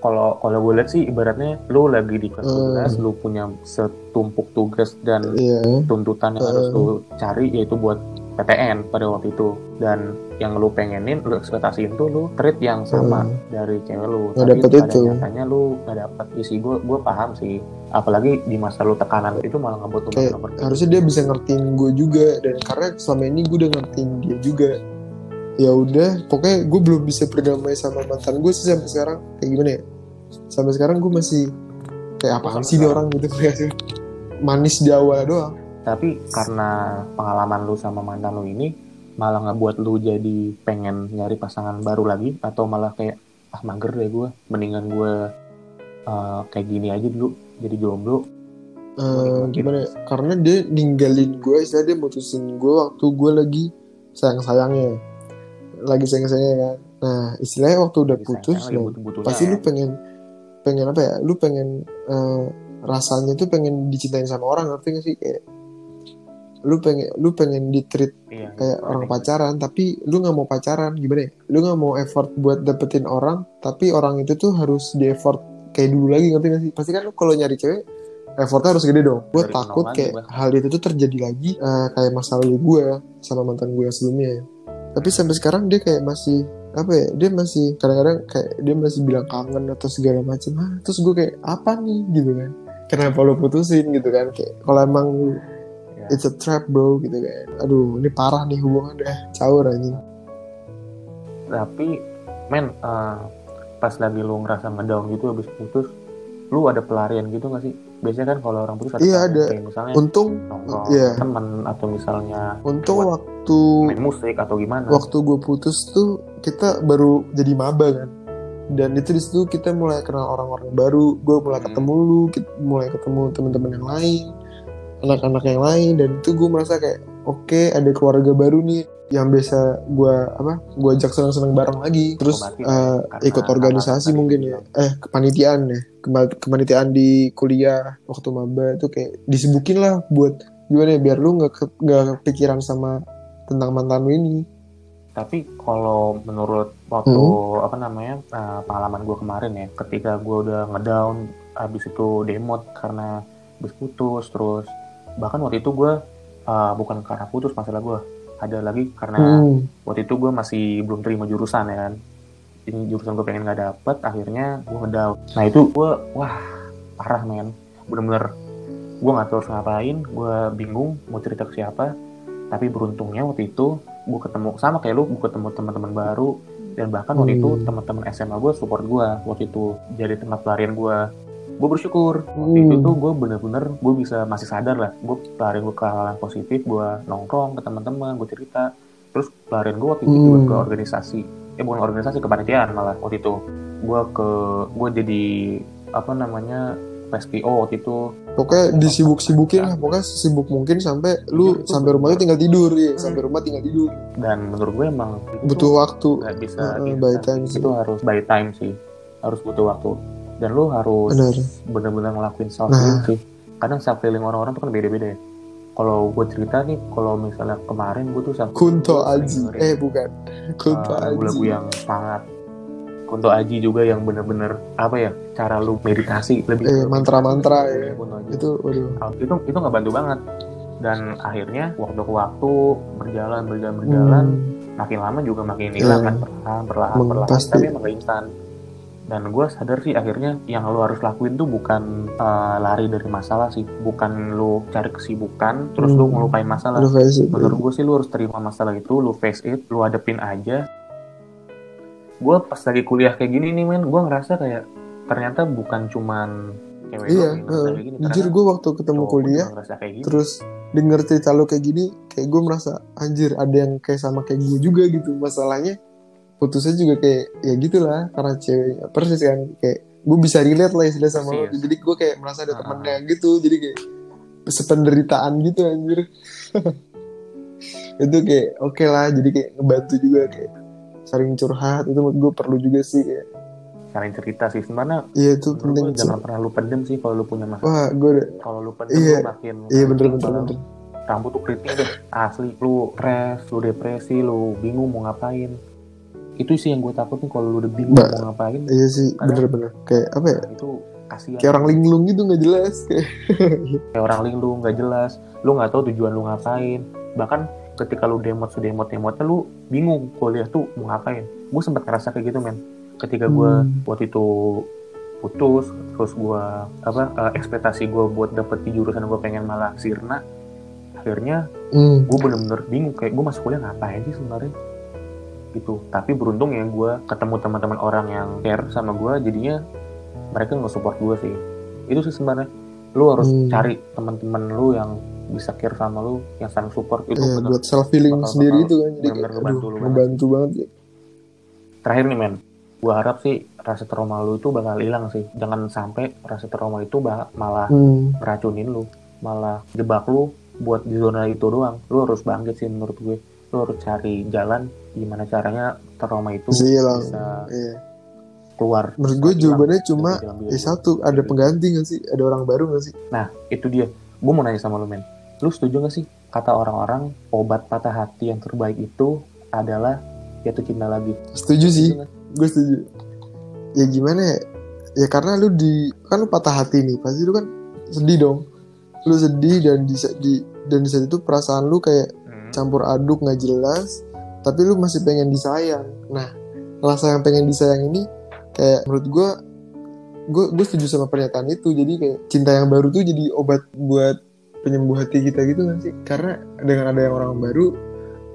kalau kalau gue lihat sih ibaratnya lu lagi di kelas. 12 lu punya setumpuk tugas dan iya tuntutan yang Hmm. harus lu cari yaitu buat PTN pada waktu itu dan yang lu pengenin lu ekspektasiin tuh lu treat yang sama Hmm. dari cewek lu. Nggak tapi dapet pada itu. nyatanya lu nggak dapet. Sih gue gue paham sih. Apalagi di masa lu tekanan itu malah ngebuat lu nomor harusnya dia bisa ngertiin gue juga. Dan karena selama ini gue udah ngertiin dia juga. Ya udah pokoknya gue belum bisa berdamai sama mantan gue sih sampai sekarang. Kayak gimana ya? Sampai sekarang gue masih kayak apaan Sampai sih dia orang gitu kayak manis di awal doang. Tapi karena pengalaman lu sama mantan lu ini malah ngebuat lu jadi pengen nyari pasangan baru lagi atau malah kayak ah mager deh gue mendingan gue uh, kayak gini aja dulu jadi jomblo. Eh, gimana ya? karena dia ninggalin gue istilah dia mutusin gue waktu gue lagi sayang sayangnya lagi sayang sayangnya kan. Nah istilahnya waktu udah Jadi putus lagi nah, butuh-butuhnya pasti lu pengen pengen apa ya? Lu pengen eh, rasanya tuh pengen dicintain sama orang ngerti gak sih? Kayak lu pengen lu pengen di treat Iya, kayak orang pacaran tapi lu nggak mau pacaran gimana ya? Lu nggak mau effort buat dapetin orang tapi orang itu tuh harus di effort kayak dulu lagi ngerti gak sih? Pasti kan lu kalau nyari cewek effortnya harus gede dong. Gue takut kayak Bang. hal itu tuh terjadi lagi eh, kayak masa lalu gue sama mantan gue sebelumnya tapi sampai sekarang dia kayak masih apa ya dia masih kadang-kadang kayak dia masih bilang kangen atau segala macam ah terus gue kayak apa nih? Gitu kan. Kenapa lo putusin gitu kan? Kayak kalau emang Ya. it's a trap bro gitu kan aduh ini parah nih hubungan udah caur anjing tapi men eh, pas lagi lu ngerasa ngedown gitu habis putus lu ada pelarian gitu gak sih biasanya kan kalau orang putus ada Iya, pelarian, ada. kayak misalnya untung nongkrong iya. temen atau misalnya untung waktu main musik atau gimana waktu gue putus tuh kita baru jadi maba kan dan itu di situ kita mulai kenal orang-orang baru gue mulai Hmm. ketemu lu mulai ketemu teman-teman yang lain anak-anak yang lain dan itu gue merasa kayak oke ada keluarga baru nih yang biasa gue apa gue ajak senang-senang bareng lagi. Terus eh, karena ikut hal-hal organisasi tadi mungkin ya. Eh kepanitiaan ya. Kepanitiaan di kuliah waktu maba itu kayak disibukin lah buat gimana ya biar lu nggak ke- nggak kepikiran sama tentang mantan lu ini. Tapi kalau menurut waktu hmm. apa namanya uh, pengalaman gue kemarin ya ketika gue udah ngedown habis itu demot karena habis putus terus bahkan waktu itu gue uh, bukan karena putus masalah gue ada lagi karena hmm. waktu itu gue masih belum terima jurusan ya kan? Ini jurusan gue pengen nggak dapet akhirnya gue ngedown. Nah itu gue wah parah men. Bener-bener gue nggak tahu harus ngapain gue bingung mau cerita ke siapa. Tapi beruntungnya waktu itu gue ketemu sama kayak lu gue ketemu teman-teman baru. Dan bahkan waktu itu hmm. teman-teman SMA gue support gue waktu itu. Jadi tempat pelarian gue gue bersyukur. Waktu itu hmm. tuh gue bener-bener gue bisa masih sadar lah. Gue pelarian gue ke hal yang positif gue nongkrong ke teman-teman gue cerita. Terus pelarian gue waktu itu hmm. juga ke organisasi. Eh bukan organisasi kepanitiaan malah waktu itu. Gue ke gue jadi apa namanya PSPO waktu itu. Pokoknya disibuk-sibukin lah pokoknya sibuk mungkin sampai lu ya, sampai rumah tuh tinggal tidur ya hmm. sampai rumah tinggal tidur. Dan menurut gue emang butuh waktu. nggak bisa uh, by time sih. itu harus by time sih. Harus butuh waktu dan lu harus benar-benar ngelakuin self healing nah. sih. Kadang self healing orang-orang tuh kan beda-beda ya. Kalau gue cerita nih kalau misalnya kemarin gue tuh sampai Kunto Aji. Eh bukan. Kunto uh, Aji. lagu yang sangat untuk Aji juga yang bener-bener apa ya cara lu meditasi lebih eh, mantra-mantra ya, ya itu waduh. Itu itu nggak bantu banget. Dan akhirnya waktu ke waktu berjalan berjalan berjalan hmm. makin lama juga makin hilang yeah. kan perlahan perlahan perlahan pasti. tapi emang gak instan dan gue sadar sih akhirnya yang lo harus lakuin tuh bukan uh, lari dari masalah sih. Bukan lo cari kesibukan terus hmm. lo ngelupain masalah. Menurut gue sih lo harus terima masalah itu lo face it lo hadepin aja. Gue pas lagi kuliah kayak gini nih men gue ngerasa kayak ternyata bukan cuman cewek iya uh, gini, jujur gue waktu ketemu kuliah gitu. terus denger cerita lo kayak gini kayak gue merasa anjir ada yang kayak sama kayak gue juga gitu masalahnya putusnya juga kayak ya gitulah karena cewek persis kan kayak gue bisa relate lah istilah sama lo. Jadi gue kayak merasa ada uh temennya gitu jadi kayak sependeritaan gitu anjir. [laughs] Itu kayak oke okay lah jadi kayak ngebantu juga kayak saling curhat itu menurut gue perlu juga sih ya. saling cerita sih sebenarnya iya itu penting jangan pernah lu pendem sih kalau lu punya masalah. Wah gue kalau lu pendem iya, lu makin iya bener bener bener. Rambut tuh keriting deh asli lu stres lu depresi lu bingung mau ngapain itu sih yang gue takutin kalau lu udah bingung ba mau ngapain iya sih bener bener. Kayak apa ya? itu kasihan. Kayak orang linglung gitu nggak jelas kayak [laughs] kayak orang linglung nggak jelas. Lu nggak tahu tujuan lu ngapain. Bahkan ketika lu demot sudah demot demotnya lu bingung kuliah tuh mau ngapain. Gue sempat ngerasa kayak gitu men. Ketika gue hmm. waktu itu putus terus gue apa uh, ekspektasi gue buat dapet di jurusan gue pengen malah sirna akhirnya hmm. gue bener-bener bingung kayak gue masuk kuliah ngapain sih sebenarnya gitu. Tapi beruntung ya gue ketemu teman-teman orang yang care sama gue jadinya mereka nggak support gue sih. Itu sih sebenarnya. Lu harus hmm. cari teman-teman lu yang bisa care sama lu yang saling support itu yeah, buat self healing sendiri itu kan. Jadi kayak, ngebantu lu ngebantu banget ya. terakhir nih men. Gua harap sih rasa trauma lu itu bakal hilang sih. Jangan sampai rasa trauma itu malah hmm. ngeracunin lu malah jebak lu buat di zona itu doang. Lu harus bangkit sih menurut gue lu harus cari jalan gimana caranya trauma itu Zilang. bisa iya. keluar. Menurut gue jawabannya cuma ya satu ada pengganti gak sih? Ada orang baru gak sih? Nah itu dia. Gue mau nanya sama lu men. Lu setuju gak sih? Kata orang-orang obat patah hati yang terbaik itu adalah jatuh cinta lagi. Setuju sih. gue setuju. Ya gimana ya? Ya karena lu di kan lu patah hati nih pasti lu kan sedih dong. Lu sedih dan di, di dan di saat itu perasaan lu kayak. Campur aduk nggak jelas tapi lu masih pengen disayang. Nah rasa yang pengen disayang ini kayak menurut gue gue gue setuju sama pernyataan itu. Jadi kayak cinta yang baru tuh jadi obat buat penyembuh hati kita gitu kan sih? Karena dengan ada yang orang baru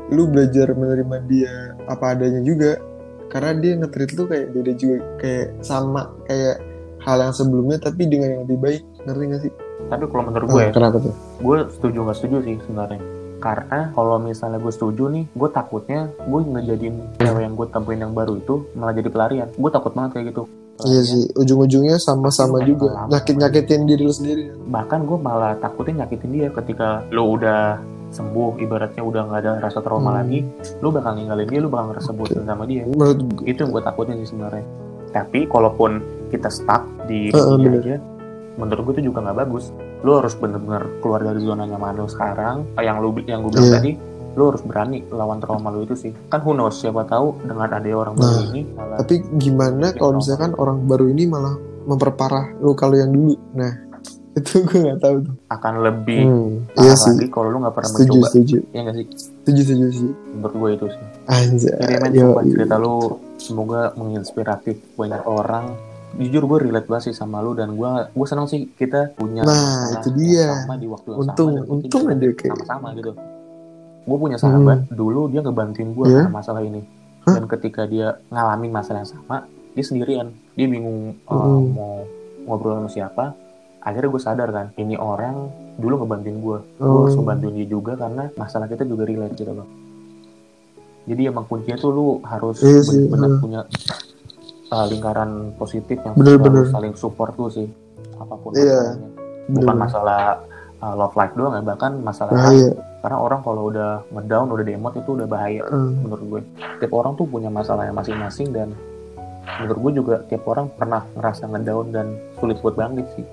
lu belajar menerima dia apa adanya juga. Karena dia ngetrit lu kayak beda juga kayak sama kayak hal yang sebelumnya tapi dengan yang lebih baik. Ngerti gak sih? Tapi kalau menurut gue ya, kenapa tuh? gue setuju nggak setuju sih sebenarnya karena kalau misalnya gue setuju nih gue takutnya gue ngejadiin cewek yang gue temuin yang baru itu malah jadi pelarian gue takut banget kayak gitu Iya sih, ujung-ujungnya sama-sama juga nyakit-nyakitin diri lu sendiri. Bahkan gue malah takutin nyakitin dia ketika lu udah sembuh, ibaratnya udah nggak ada rasa trauma hmm. lagi, lu bakal ninggalin dia, lu bakal ngerasa bosan sama dia. Menurut itu yang gue takutin sih sebenarnya. Tapi kalaupun kita stuck di uh, dia aja, menurut gue itu juga nggak bagus. Lu harus bener-bener keluar dari zona nyaman lu sekarang, yang lu yang gue bilang yeah. tadi, lu harus berani lawan trauma lu itu sih kan who knows siapa tahu dengan ada orang baru Nah, ini malah Tapi gimana kalau misalkan orang baru ini malah memperparah lu kalau yang dulu? Nah, [laughs] itu gue nggak tahu tuh. akan lebih Hmm, parah iya sih. lagi kalau lu nggak pernah Setuju, mencoba setuju. ya nggak sih Setuju, setuju sih. menurut gue itu sih Anjay. jadi men coba cerita lu semoga menginspiratif banyak orang jujur gue relate banget sih sama lu dan gue gue senang sih kita punya Nah, itu yang dia. sama di waktu yang Untung, sama untung ada kayak sama-sama gitu gue punya sahabat dulu dia ngebantuin gue Iya? karena masalah ini Hah? dan ketika dia ngalamin masalah yang sama dia sendirian dia bingung uh, Mm. mau ngobrol sama siapa akhirnya gue sadar kan ini orang dulu ngebantuin gue gue Oh. harus ngebantuin dia juga karena masalah kita juga relate gitu loh jadi emang kuncinya tuh lu harus Iya sih, benar-benar iya. punya uh, lingkaran positif yang Bener, bener. saling support lu sih apa pun Iya, masalahnya bukan bener. masalah uh, love life doang ya bahkan masalah Bahaya. karena orang kalau udah ngedown udah demot itu udah bahaya Hmm. menurut gue tiap orang tuh punya masalahnya masing-masing dan menurut gue juga tiap orang pernah ngerasa ngedown dan sulit buat bangkit sih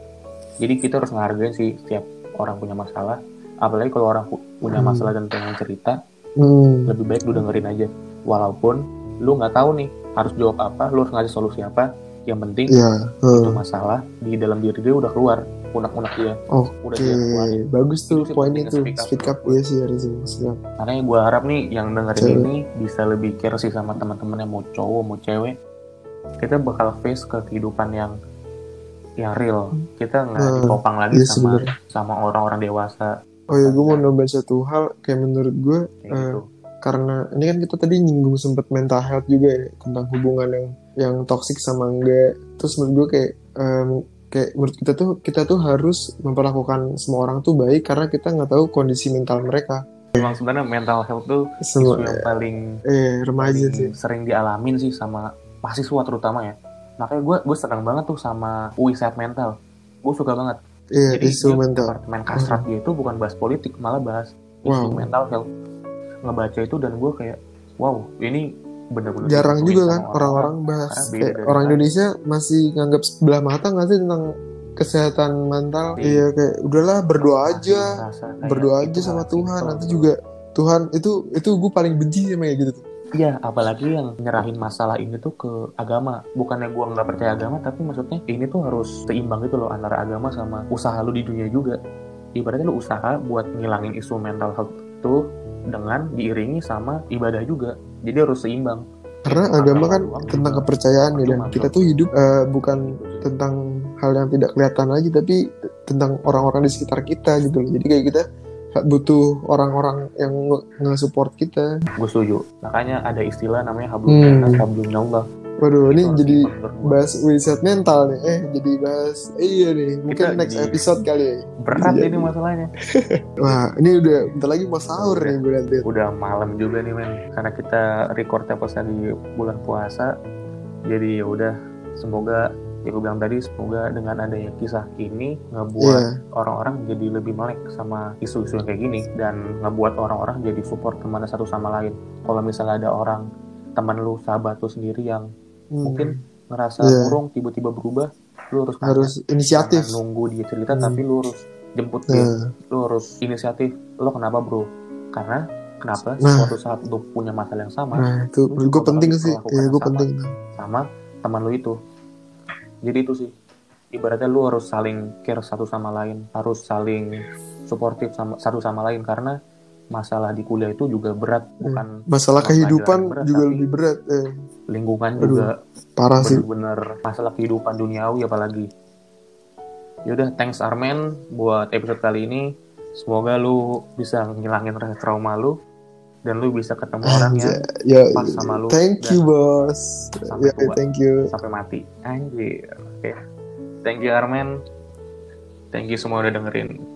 jadi kita harus ngehargain sih setiap orang punya masalah apalagi kalau orang pu- punya Hmm. masalah dan pengen cerita Hmm. lebih baik lu dengerin aja walaupun lu nggak tahu nih harus jawab apa lu harus ngasih solusi apa yang penting Iya. itu hmm. masalah di dalam diri dia udah keluar unek-unek dia udah Oke, dia bagus tuh Itu penting tuh. speak up. Speak up, iya sih harus speak up. Makanya gue harap nih yang dengerin Cewek. ini bisa lebih care sih sama teman-teman yang mau cowok mau cewek. Kita bakal face ke kehidupan yang yang real. Kita nggak Hmm, ditopang lagi iya sama sebenarnya. sama orang-orang dewasa Oh ya, gue mau nambahin satu hal kayak menurut gue kayak gitu. Karena ini kan kita tadi nyinggung sempet mental health juga ya tentang hubungan yang yang toksik sama enggak. Terus menurut gue kayak em, kayak menurut kita tuh kita tuh harus memperlakukan semua orang tuh baik karena kita nggak tahu kondisi mental mereka. Emang sebenarnya mental health tuh Semua isu yang paling, eh remaja paling sih. sering dialamin sih sama mahasiswa terutama ya. Makanya gue gue senang banget tuh sama UI Sehat Mental. Gue suka banget. Iya, Jadi isu mental. departemen kasrat dia itu bukan bahas politik, malah bahas isu Wow. mental health. Ngebaca itu dan gue kayak, wow, ini bener-bener Jarang juga kan orang-orang bahas kayak orang kita. Indonesia masih nganggap sebelah mata nggak sih tentang kesehatan mental. Iya. Iya kayak udahlah berdoa Masih aja. ngerasa kayak berdoa aja sama malah Tuhan nanti juga Tuhan itu itu gue paling benci sama kayak gitu tuh. Iya, apalagi yang nyerahin masalah ini tuh ke agama. Bukannya gua nggak percaya agama, tapi maksudnya ini tuh harus seimbang gitu loh antara agama sama usaha lu di dunia juga. Ibaratnya lu usaha buat ngilangin isu mental health tuh dengan diiringi sama ibadah juga. Jadi harus seimbang. karena Agama agama kan tentang juga kepercayaan ya dan kita tuh hidup eh, bukan tentang hal yang tidak kelihatan aja tapi tentang orang-orang di sekitar kita gitu loh jadi kayak kita butuh orang-orang yang nge- nge-support kita Gue setuju. Makanya ada istilah namanya hablum Hmm. hablum. Waduh ini jadi bahas riset mental nih eh jadi bahas eh, iya nih mungkin Kita next episode kali ya Berat Iya. ini masalahnya. [laughs] wah ini udah bentar lagi mau sahur Udah. nih gue nanti udah malam juga nih men karena kita record pas di bulan puasa jadi ya udah semoga ya gue bilang tadi semoga dengan adanya kisah ini ngebuat Iya. orang-orang jadi lebih melek sama isu-isu yang kayak gini dan ngebuat orang-orang jadi support ke mana satu sama lain kalau misalnya ada orang teman lu sahabat lu sendiri yang Hmm. mungkin ngerasa Iya. murung tiba-tiba berubah lu harus tanya. harus inisiatif Jangan nunggu dia cerita Hmm. tapi lu harus jemput dia nah lu harus inisiatif lo kenapa bro karena kenapa Nah. suatu saat lu punya masalah yang sama Nah, itu Lu gue juga penting sih. Ya, gue sama. penting. sama teman lu itu jadi itu sih ibaratnya lu harus saling care satu sama lain harus saling suportif sama satu sama lain karena masalah di kuliah itu juga berat bukan Masalah kehidupan berat, juga lebih berat. Eh, lingkungan Aduh, juga parah sih. bener-bener masalah kehidupan duniawi apalagi yaudah thanks Armen buat episode kali ini semoga lu bisa ngilangin rasa trauma lu dan lu bisa ketemu orang yang ya, pas sama lu thank you bos. sampai Ya, tua. thank you. sampai mati anjir oke thank you Armen thank you semua udah dengerin